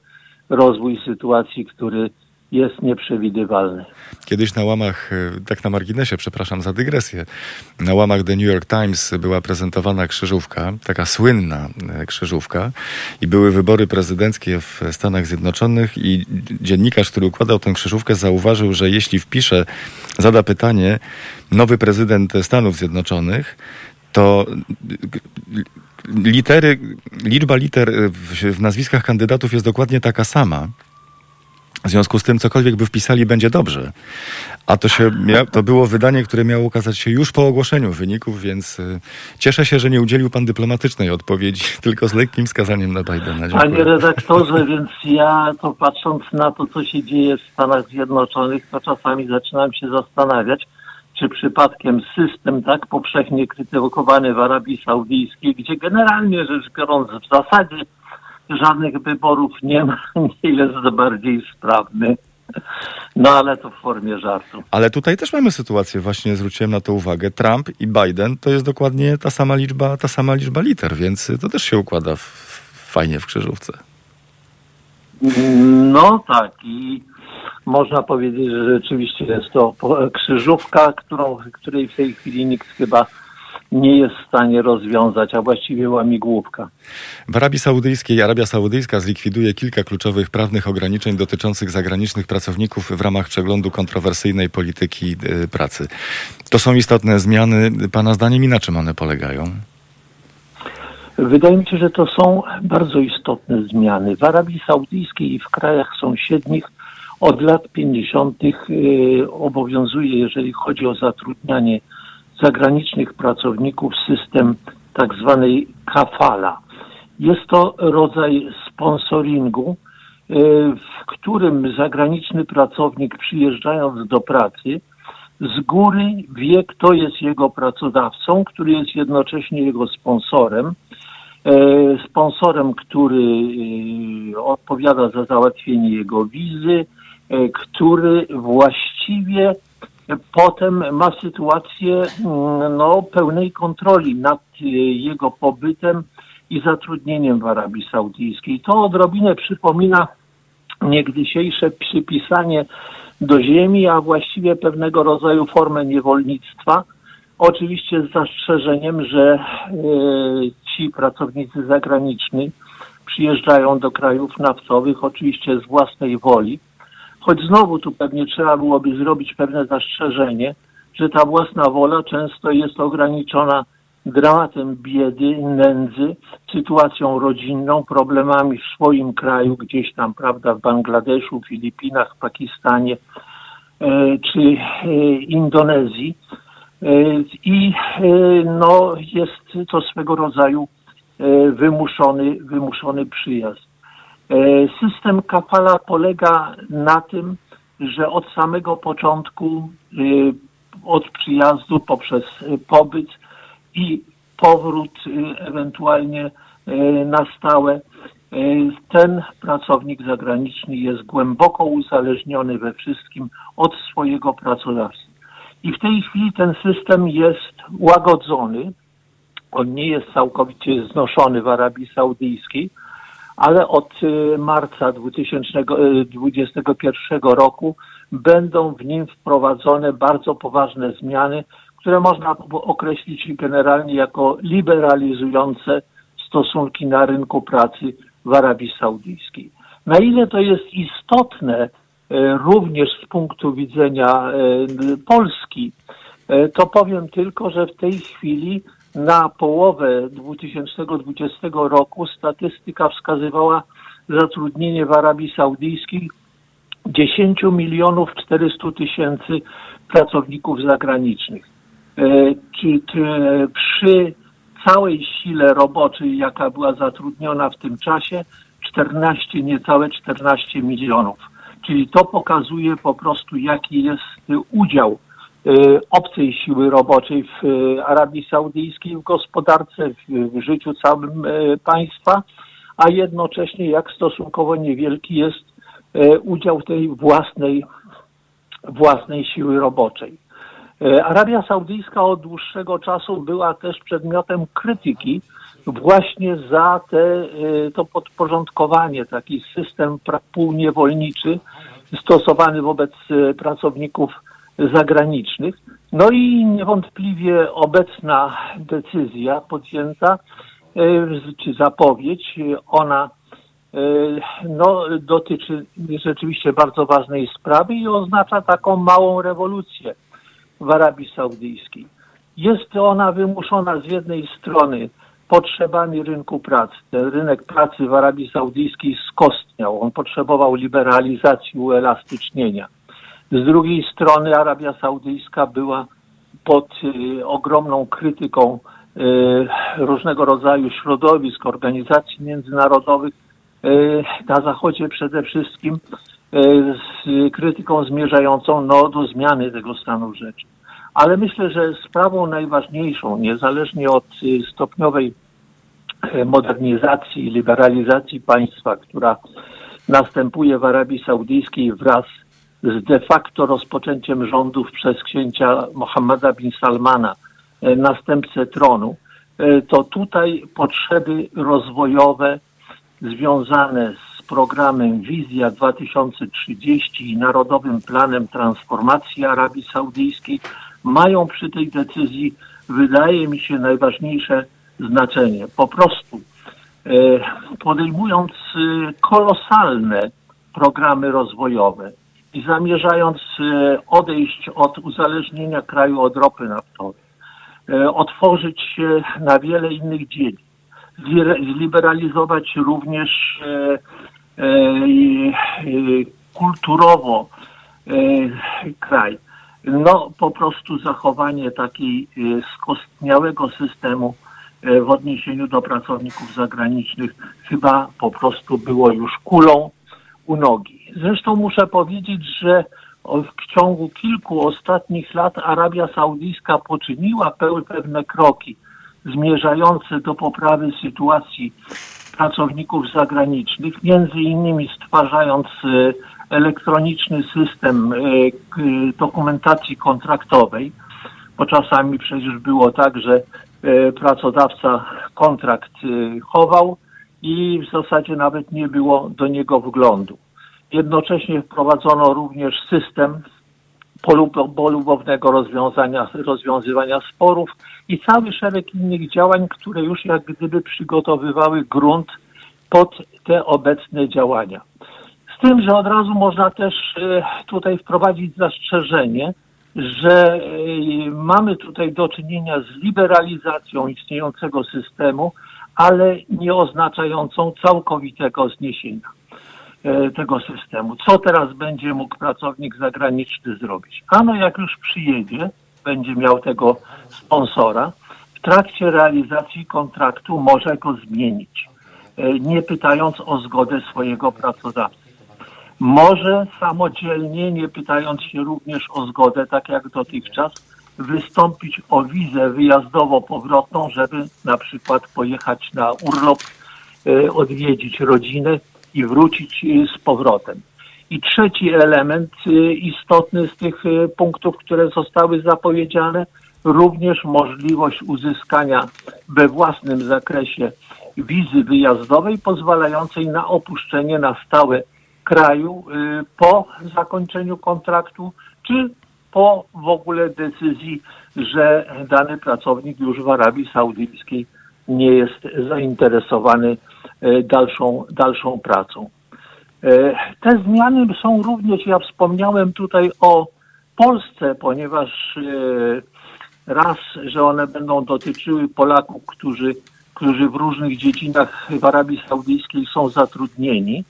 rozwój sytuacji, który jest nieprzewidywalny. Kiedyś na łamach, e, tak na marginesie, przepraszam za dygresję, na łamach The New York Times była prezentowana krzyżówka, taka słynna e, krzyżówka i były wybory prezydenckie w Stanach Zjednoczonych i dziennikarz, który układał tę krzyżówkę zauważył, że jeśli wpisze, zada pytanie nowy prezydent Stanów Zjednoczonych, to litery, liczba liter w, w nazwiskach kandydatów jest dokładnie taka sama. W związku z tym, cokolwiek by wpisali, będzie dobrze. A to, się to było wydanie, które miało ukazać się już po ogłoszeniu wyników, więc y, cieszę się, że nie udzielił pan dyplomatycznej odpowiedzi, tylko z lekkim skazaniem na Bidena. Panie Dziękuję. redaktorze, więc ja to patrząc na to, co się dzieje w Stanach Zjednoczonych, to czasami zaczynam się zastanawiać, czy przypadkiem system tak powszechnie krytykowany w Arabii Saudyjskiej, gdzie generalnie rzecz biorąc w zasadzie żadnych wyborów nie ma, nie jest bardziej sprawny. No ale to w formie żartu. Ale tutaj też mamy sytuację, właśnie zwróciłem na to uwagę. Trump i Biden to jest dokładnie ta sama liczba, ta sama liczba liter, więc to też się układa w, fajnie w krzyżówce. No tak i można powiedzieć, że rzeczywiście jest to krzyżówka, którą, której w tej chwili nikt chyba nie jest w stanie rozwiązać, a właściwie łamigłówka. W Arabii Saudyjskiej Arabia Saudyjska zlikwiduje kilka kluczowych prawnych ograniczeń dotyczących zagranicznych pracowników w ramach przeglądu kontrowersyjnej polityki y, pracy. To są istotne zmiany. Pana zdaniem i na czym one polegają? Wydaje mi się, że to są bardzo istotne zmiany. W Arabii Saudyjskiej i w krajach sąsiednich od lat 50. Y, obowiązuje, jeżeli chodzi o zatrudnianie zagranicznych pracowników, system tak zwanej kafala. Jest to rodzaj sponsoringu, y, w którym zagraniczny pracownik przyjeżdżając do pracy z góry wie, kto jest jego pracodawcą, który jest jednocześnie jego sponsorem. E, sponsorem, który y, odpowiada za załatwienie jego wizy, który właściwie potem ma sytuację mm, no, pełnej kontroli nad y, jego pobytem i zatrudnieniem w Arabii Saudyjskiej. To odrobinę przypomina niegdysiejsze przypisanie do ziemi, a właściwie pewnego rodzaju formę niewolnictwa. Oczywiście z zastrzeżeniem, że y, ci pracownicy zagraniczni przyjeżdżają do krajów naftowych oczywiście z własnej woli, choć znowu tu pewnie trzeba byłoby zrobić pewne zastrzeżenie, że ta własna wola często jest ograniczona dramatem biedy, nędzy, sytuacją rodzinną, problemami w swoim kraju, gdzieś tam, prawda, w Bangladeszu, Filipinach, Pakistanie e, czy e, Indonezji. E, I no, jest to swego rodzaju wymuszony, wymuszony przyjazd. System kafala polega na tym, że od samego początku, od przyjazdu poprzez pobyt, i powrót y, ewentualnie na stałe. Ten pracownik zagraniczny jest głęboko uzależniony we wszystkim od swojego pracodawcy. I w tej chwili ten system jest łagodzony. On nie jest całkowicie znoszony w Arabii Saudyjskiej, ale od marca 2021 roku będą w nim wprowadzone bardzo poważne zmiany, które można określić generalnie jako liberalizujące stosunki na rynku pracy w Arabii Saudyjskiej. Na ile to jest istotne e, również z punktu widzenia Polski, to powiem tylko, że w tej chwili na połowę 2020 roku statystyka wskazywała zatrudnienie w Arabii Saudyjskiej 10 milionów 400 tysięcy pracowników zagranicznych. E, przy całej sile roboczej, jaka była zatrudniona w tym czasie, 14, niecałe 14 milionów. Czyli to pokazuje po prostu, jaki jest udział obcej siły roboczej w e, Arabii Saudyjskiej, w gospodarce, w, życiu całym państwa, a jednocześnie jak stosunkowo niewielki jest udział tej własnej, własnej siły roboczej. Arabia Saudyjska od dłuższego czasu była też przedmiotem krytyki właśnie za te, to podporządkowanie, taki system półniewolniczy stosowany wobec pracowników zagranicznych. No i niewątpliwie obecna decyzja podjęta, czy zapowiedź, ona no, dotyczy rzeczywiście bardzo ważnej sprawy i oznacza taką małą rewolucję w Arabii Saudyjskiej. Jest ona wymuszona z jednej strony potrzebami rynku pracy. Ten rynek pracy w Arabii Saudyjskiej skostniał. On potrzebował liberalizacji, uelastycznienia. Z drugiej strony Arabia Saudyjska była pod y, ogromną krytyką y, różnego rodzaju środowisk, organizacji międzynarodowych, y, na Zachodzie przede wszystkim, z krytyką zmierzającą no, do zmiany tego stanu rzeczy. Ale myślę, że sprawą najważniejszą, niezależnie od stopniowej modernizacji i liberalizacji państwa, która następuje w Arabii Saudyjskiej wraz z de facto rozpoczęciem rządów przez księcia Mohammeda bin Salmana, e, następcę tronu, to tutaj potrzeby rozwojowe związane z programem Wizja 2030 i Narodowym Planem Transformacji Arabii Saudyjskiej mają przy tej decyzji, wydaje mi się, najważniejsze znaczenie. Po prostu e, podejmując e, kolosalne programy rozwojowe i zamierzając e, odejść od uzależnienia kraju od ropy naftowej, otworzyć się na wiele innych dziedzin, zliberalizować również e, kulturowo kraj. No po prostu zachowanie takiej skostniałego systemu w odniesieniu do pracowników zagranicznych chyba po prostu było już kulą u nogi. Zresztą muszę powiedzieć, że w ciągu kilku ostatnich lat Arabia Saudyjska poczyniła pewne kroki zmierzające do poprawy sytuacji pracowników zagranicznych, między innymi stwarzając e, elektroniczny system e, dokumentacji kontraktowej, bo czasami przecież było tak, że e, pracodawca kontrakt chował i w zasadzie nawet nie było do niego wglądu. Jednocześnie wprowadzono również system polubownego rozwiązania, rozwiązywania sporów i cały szereg innych działań, które już jak gdyby przygotowywały grunt pod te obecne działania. Z tym, że od razu można też e, tutaj wprowadzić zastrzeżenie, że e, mamy tutaj do czynienia z liberalizacją istniejącego systemu, ale nie oznaczającą całkowitego zniesienia. E, tego systemu. Co teraz będzie mógł pracownik zagraniczny zrobić? Ano jak już przyjedzie, będzie miał tego sponsora, w trakcie realizacji kontraktu może go zmienić, e, nie pytając o zgodę swojego pracodawcy. Może samodzielnie, nie pytając się również o zgodę, tak jak dotychczas, wystąpić o wizę wyjazdowo-powrotną, żeby na przykład pojechać na urlop, e, odwiedzić rodzinę i wrócić z powrotem. I trzeci element y, istotny z tych y, punktów, które zostały zapowiedziane, również możliwość uzyskania we własnym zakresie wizy wyjazdowej pozwalającej na opuszczenie na stałe kraju y, po zakończeniu kontraktu, czy po w ogóle decyzji, że dany pracownik już w Arabii Saudyjskiej nie jest zainteresowany dalszą, dalszą pracą. E, te zmiany są również, ja wspomniałem tutaj o Polsce, ponieważ e, raz, że one będą dotyczyły Polaków, którzy, którzy w różnych dziedzinach w Arabii Saudyjskiej są zatrudnieni,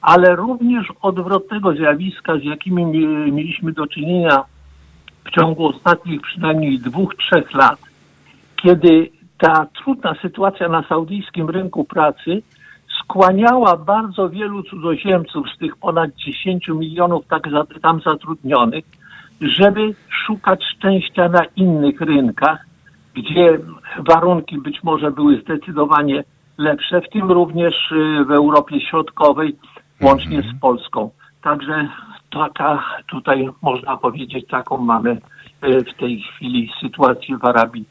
ale również odwrotnego zjawiska, z jakimi mieliśmy do czynienia w ciągu ostatnich przynajmniej dwóch, trzech lat, kiedy ta trudna sytuacja na saudyjskim rynku pracy skłaniała bardzo wielu cudzoziemców z tych ponad 10 milionów tak tam zatrudnionych, żeby szukać szczęścia na innych rynkach, gdzie warunki być może były zdecydowanie lepsze, w tym również y, w Europie Środkowej, łącznie z mhm. Polską. Także taka tutaj można powiedzieć, taką mamy y, w tej chwili sytuację w Arabii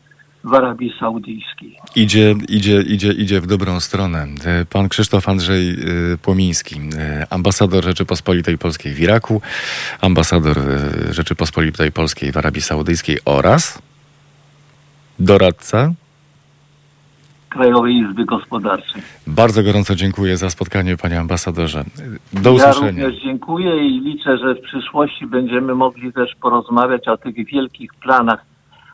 w Arabii Saudyjskiej. Idzie, idzie, idzie, idzie w dobrą stronę. E, pan Krzysztof Andrzej e, Płomiński, e, ambasador Rzeczypospolitej Polskiej w Iraku, ambasador Rzeczypospolitej Polskiej w Arabii Saudyjskiej oraz doradca Krajowej Izby Gospodarczej. Bardzo gorąco dziękuję za spotkanie, panie ambasadorze. Do usłyszenia. Ja również dziękuję i liczę, że w przyszłości będziemy mogli też porozmawiać o tych wielkich planach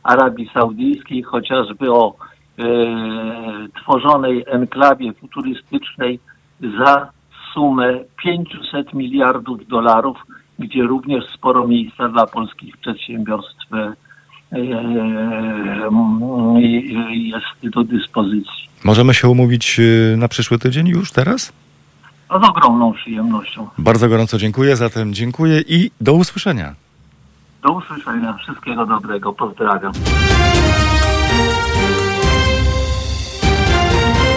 Arabii Saudyjskiej, chociażby o e, tworzonej enklawie futurystycznej za sumę 500 miliardów dolarów, gdzie również sporo miejsca dla polskich przedsiębiorstw e, e, jest do dyspozycji. Możemy się umówić e, na przyszły tydzień już teraz? No, z ogromną przyjemnością. Bardzo gorąco dziękuję, zatem dziękuję i do usłyszenia. Do usłyszenia. Wszystkiego dobrego. Pozdrawiam.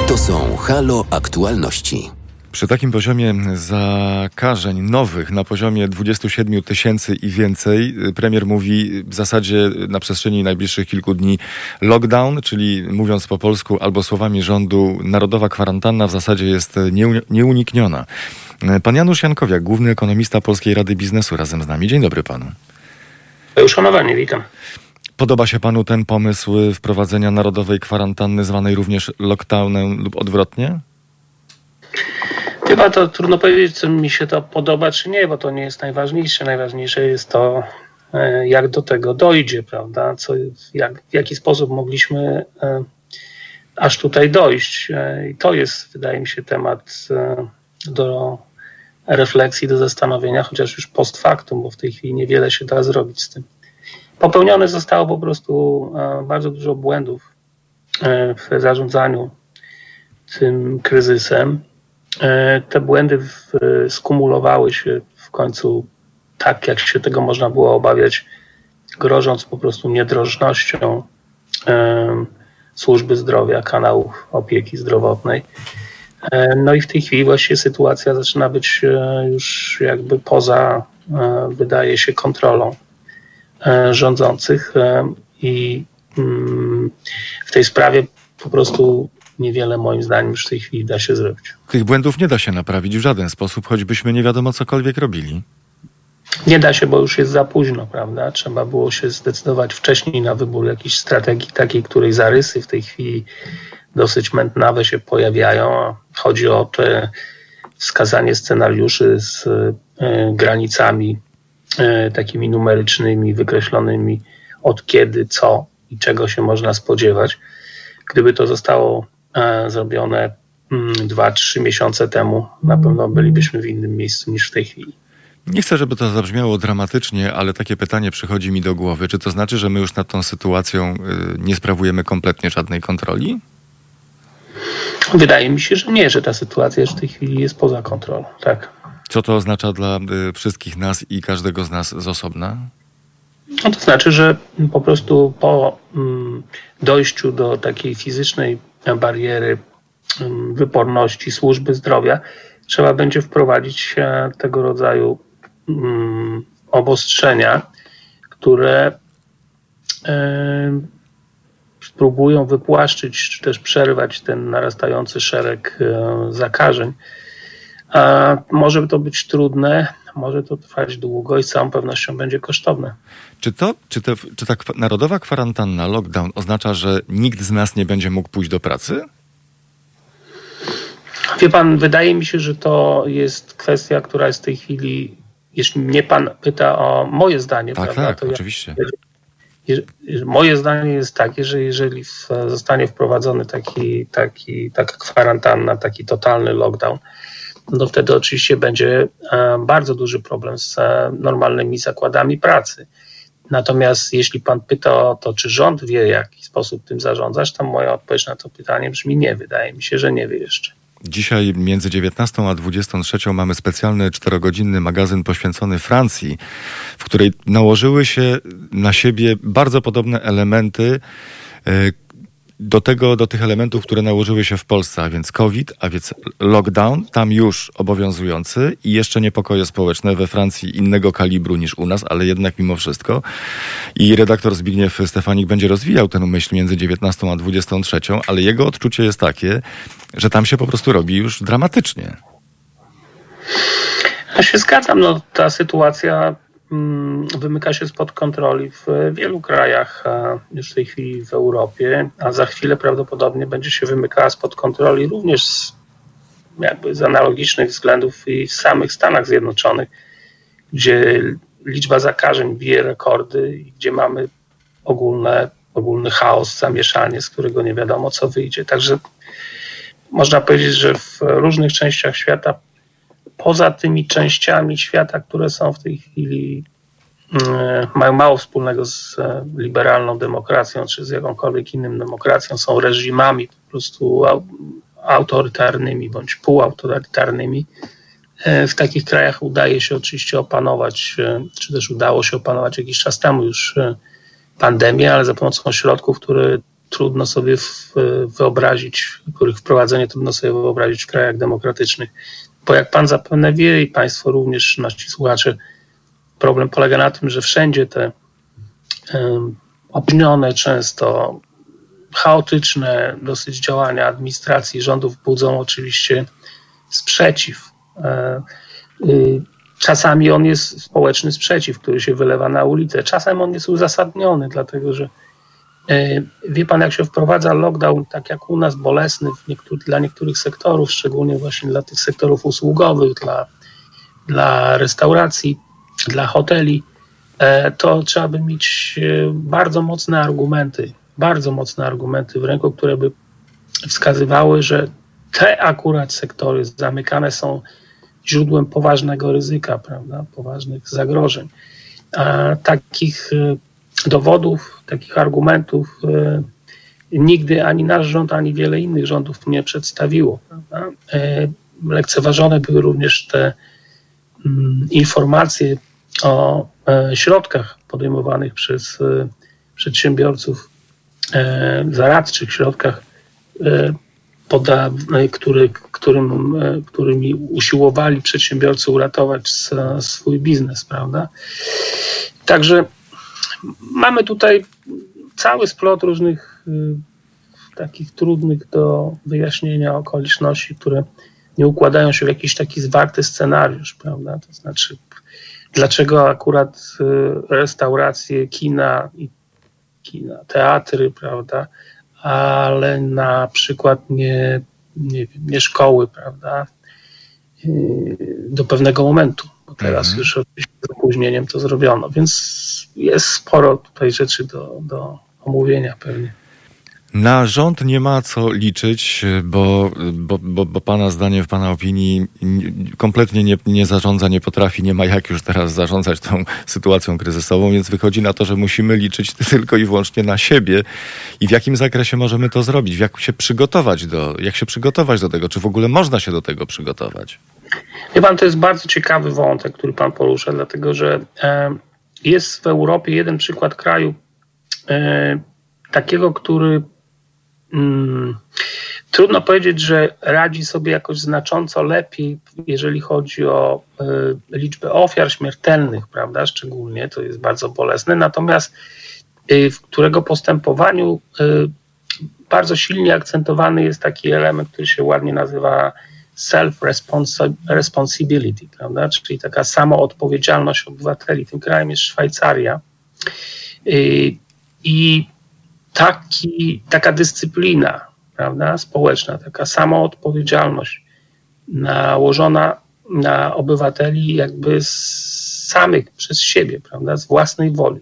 To są Halo Aktualności. Przy takim poziomie zakażeń nowych na poziomie 27 tysięcy i więcej, premier mówi w zasadzie na przestrzeni najbliższych kilku dni lockdown, czyli mówiąc po polsku albo słowami rządu, narodowa kwarantanna w zasadzie jest nieunikniona. Pan Janusz Jankowiak, główny ekonomista Polskiej Rady Biznesu razem z nami. Dzień dobry panu. Uszanowanie, witam. Podoba się panu ten pomysł wprowadzenia narodowej kwarantanny, zwanej również lockdownem lub odwrotnie? Chyba to trudno powiedzieć, czy mi się to podoba, czy nie, bo to nie jest najważniejsze. Najważniejsze jest to, e, jak do tego dojdzie, prawda? Co, jak, w jaki sposób mogliśmy e, aż tutaj dojść. I to jest, wydaje mi się, temat do refleksji, do zastanowienia, chociaż już post factum, bo w tej chwili niewiele się da zrobić z tym. Popełnione zostało po prostu bardzo dużo błędów w zarządzaniu tym kryzysem. E, te błędy skumulowały się w końcu tak, jak się tego można było obawiać, grożąc po prostu niedrożnością e, służby zdrowia, kanałów opieki zdrowotnej. E, no i w tej chwili właśnie sytuacja zaczyna być już jakby poza, wydaje się, kontrolą rządzących i mm, w tej sprawie po prostu niewiele moim zdaniem już w tej chwili da się zrobić. Tych błędów nie da się naprawić w żaden sposób, choćbyśmy nie wiadomo cokolwiek robili. Nie da się, bo już jest za późno, prawda? Trzeba było się zdecydować wcześniej na wybór jakiejś strategii, takiej, której zarysy w tej chwili dosyć mętnawe się pojawiają. Chodzi o te wskazanie scenariuszy z y, granicami y, takimi numerycznymi, wykreślonymi od kiedy, co i czego się można spodziewać. Gdyby to zostało E, zrobione 2-3 mm, miesiące temu, na pewno bylibyśmy w innym miejscu niż w tej chwili. Nie chcę, żeby to zabrzmiało dramatycznie, ale takie pytanie przychodzi mi do głowy. Czy to znaczy, że my już nad tą sytuacją y, nie sprawujemy kompletnie żadnej kontroli? Wydaje mi się, że nie, że ta sytuacja już w tej chwili jest poza kontrolą. Tak. Co to oznacza dla y, wszystkich nas i każdego z nas z osobna? No to znaczy, że po prostu po mm, dojściu do takiej fizycznej bariery mm, wyporności służby zdrowia, trzeba będzie wprowadzić tego rodzaju mm, obostrzenia, które spróbują wypłaszczyć czy też przerwać ten narastający szereg e, zakażeń. A może to być trudne, może to trwać długo i z całą pewnością będzie kosztowne. Czy, to, czy, te, czy ta narodowa kwarantanna, lockdown oznacza, że nikt z nas nie będzie mógł pójść do pracy? Wie pan, wydaje mi się, że to jest kwestia, która jest w tej chwili, jeśli mnie pan pyta o moje zdanie, tak, prawda, tak, to oczywiście. Ja, moje zdanie jest takie, że jeżeli zostanie wprowadzony taki, taki, taka kwarantanna, taki totalny lockdown, no wtedy oczywiście będzie e, bardzo duży problem z e, normalnymi zakładami pracy. Natomiast jeśli pan pyta o to, czy rząd wie, w jaki sposób tym zarządzać, to moja odpowiedź na to pytanie brzmi nie. Wydaje mi się, że nie wie jeszcze. Dzisiaj między 19 a 23 mamy specjalny czterogodzinny magazyn poświęcony Francji, w której nałożyły się na siebie bardzo podobne elementy, e, do tego, do tych elementów, które nałożyły się w Polsce, a więc COVID, a więc lockdown, tam już obowiązujący i jeszcze niepokoje społeczne we Francji innego kalibru niż u nas, ale jednak mimo wszystko. I redaktor Zbigniew Stefanik będzie rozwijał tę myśl między 19 a 23, ale jego odczucie jest takie, że tam się po prostu robi już dramatycznie. Ja się zgadzam, no ta sytuacja wymyka się spod kontroli w wielu krajach już w tej chwili w Europie, a za chwilę prawdopodobnie będzie się wymykała spod kontroli również z, jakby z analogicznych względów i w samych Stanach Zjednoczonych, gdzie liczba zakażeń bije rekordy i gdzie mamy ogólne, ogólny chaos, zamieszanie, z którego nie wiadomo co wyjdzie. Także można powiedzieć, że w różnych częściach świata poza tymi częściami świata, które są w tej chwili, mm, mają mało wspólnego z e, liberalną demokracją, czy z jakąkolwiek inną demokracją, są reżimami po prostu autorytarnymi bądź półautorytarnymi. E, w takich krajach udaje się oczywiście opanować, e, czy też udało się opanować jakiś czas temu już pandemię, ale za pomocą środków, które trudno sobie wyobrazić, których wprowadzenie trudno sobie wyobrazić w krajach demokratycznych. Bo jak pan zapewne wie i państwo również, nasi słuchacze, problem polega na tym, że wszędzie te um, często chaotyczne dosyć działania administracji rządów budzą oczywiście sprzeciw. E, y, czasami on jest społeczny sprzeciw, który się wylewa na ulicę. Czasem on jest uzasadniony, dlatego że wie pan, jak się wprowadza lockdown, tak jak u nas, bolesny niektóry, dla niektórych sektorów, szczególnie właśnie dla tych sektorów usługowych, dla, dla restauracji, dla hoteli, e, to trzeba by mieć e, bardzo mocne argumenty, bardzo mocne argumenty w ręku, które by wskazywały, że te akurat sektory zamykane są źródłem poważnego ryzyka, prawda, poważnych zagrożeń. A takich e, dowodów, takich argumentów e, nigdy ani nasz rząd, ani wiele innych rządów nie przedstawiło. E, lekceważone były również te mm, informacje o środkach podejmowanych przez przedsiębiorców zaradczych, środkach który, którym, którymi usiłowali przedsiębiorcy uratować swój biznes, prawda? Także mamy tutaj cały splot różnych y, takich trudnych do wyjaśnienia okoliczności, które nie układają się w jakiś taki zwarty scenariusz, prawda? To znaczy, dlaczego akurat y, restauracje, kina kina, teatry, prawda? ale na przykład nie, nie, nie szkoły, prawda? Y, do pewnego momentu, teraz mhm. już oczywiście z opóźnieniem to zrobiono, więc jest sporo tutaj rzeczy do, do omówienia pewnie. Na rząd nie ma co liczyć, bo, bo, bo, bo Pana zdaniem, w Pana opinii kompletnie nie, nie zarządza, nie potrafi, nie ma jak już teraz zarządzać tą sytuacją kryzysową, więc wychodzi na to, że musimy liczyć tylko i wyłącznie na siebie. I w jakim zakresie możemy to zrobić, jak się przygotować do, jak się przygotować do tego, czy w ogóle można się do tego przygotować. Wie Pan, to jest bardzo ciekawy wątek, który Pan porusza, dlatego że e, jest w Europie jeden przykład kraju e, takiego, który Hmm, trudno powiedzieć, że radzi sobie jakoś znacząco lepiej, jeżeli chodzi o y, liczbę ofiar śmiertelnych, prawda? Szczególnie to jest bardzo bolesne. Natomiast y, w którego postępowaniu y, bardzo silnie akcentowany jest taki element, który się ładnie nazywa self-responsibility, prawda? Czyli taka samoodpowiedzialność obywateli. Tym krajem jest Szwajcaria. I taki, taka dyscyplina prawda, społeczna, taka samoodpowiedzialność nałożona na obywateli jakby z samych przez siebie, prawda, z własnej woli,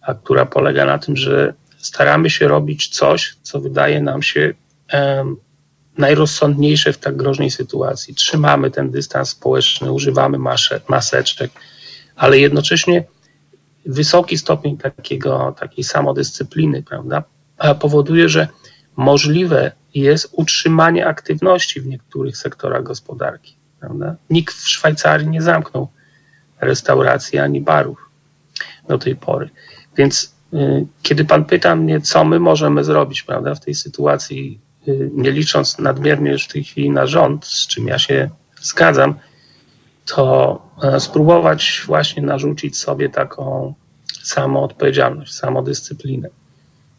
a która polega na tym, że staramy się robić coś, co wydaje nam się um, najrozsądniejsze w tak groźnej sytuacji. Trzymamy ten dystans społeczny, używamy masze, maseczek, ale jednocześnie wysoki stopień takiego, takiej samodyscypliny, prawda, powoduje, że możliwe jest utrzymanie aktywności w niektórych sektorach gospodarki. Prawda? Nikt w Szwajcarii nie zamknął restauracji ani barów do tej pory. Więc y, kiedy pan pyta mnie, co my możemy zrobić prawda, w tej sytuacji, y, nie licząc nadmiernie już w tej chwili na rząd, z czym ja się zgadzam, to e, spróbować właśnie narzucić sobie taką samoodpowiedzialność, samodyscyplinę.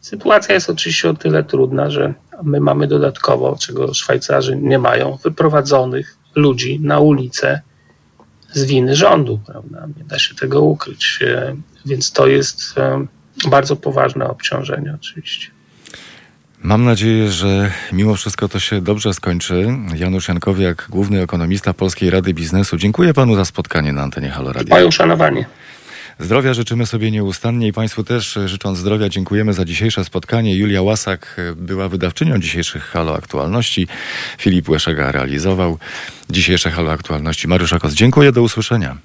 Sytuacja jest oczywiście o tyle trudna, że my mamy dodatkowo, czego Szwajcarzy nie mają, wyprowadzonych ludzi na ulicę z winy rządu, prawda? Nie da się tego ukryć. E, więc to jest e, bardzo poważne obciążenie oczywiście. Mam nadzieję, że mimo wszystko to się dobrze skończy. Janusz Jankowiak, główny ekonomista Polskiej Rady Biznesu. Dziękuję panu za spotkanie na antenie Halo Radio. Moje uszanowanie. Zdrowia życzymy sobie nieustannie i Państwu też życząc zdrowia dziękujemy za dzisiejsze spotkanie. Julia Łasak była wydawczynią dzisiejszych Halo Aktualności. Filip Łeszega realizował dzisiejsze Halo Aktualności. Mariusz Akos, dziękuję, do usłyszenia.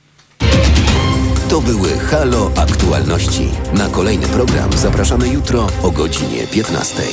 To były Halo Aktualności. Na kolejny program zapraszamy jutro o godzinie 15.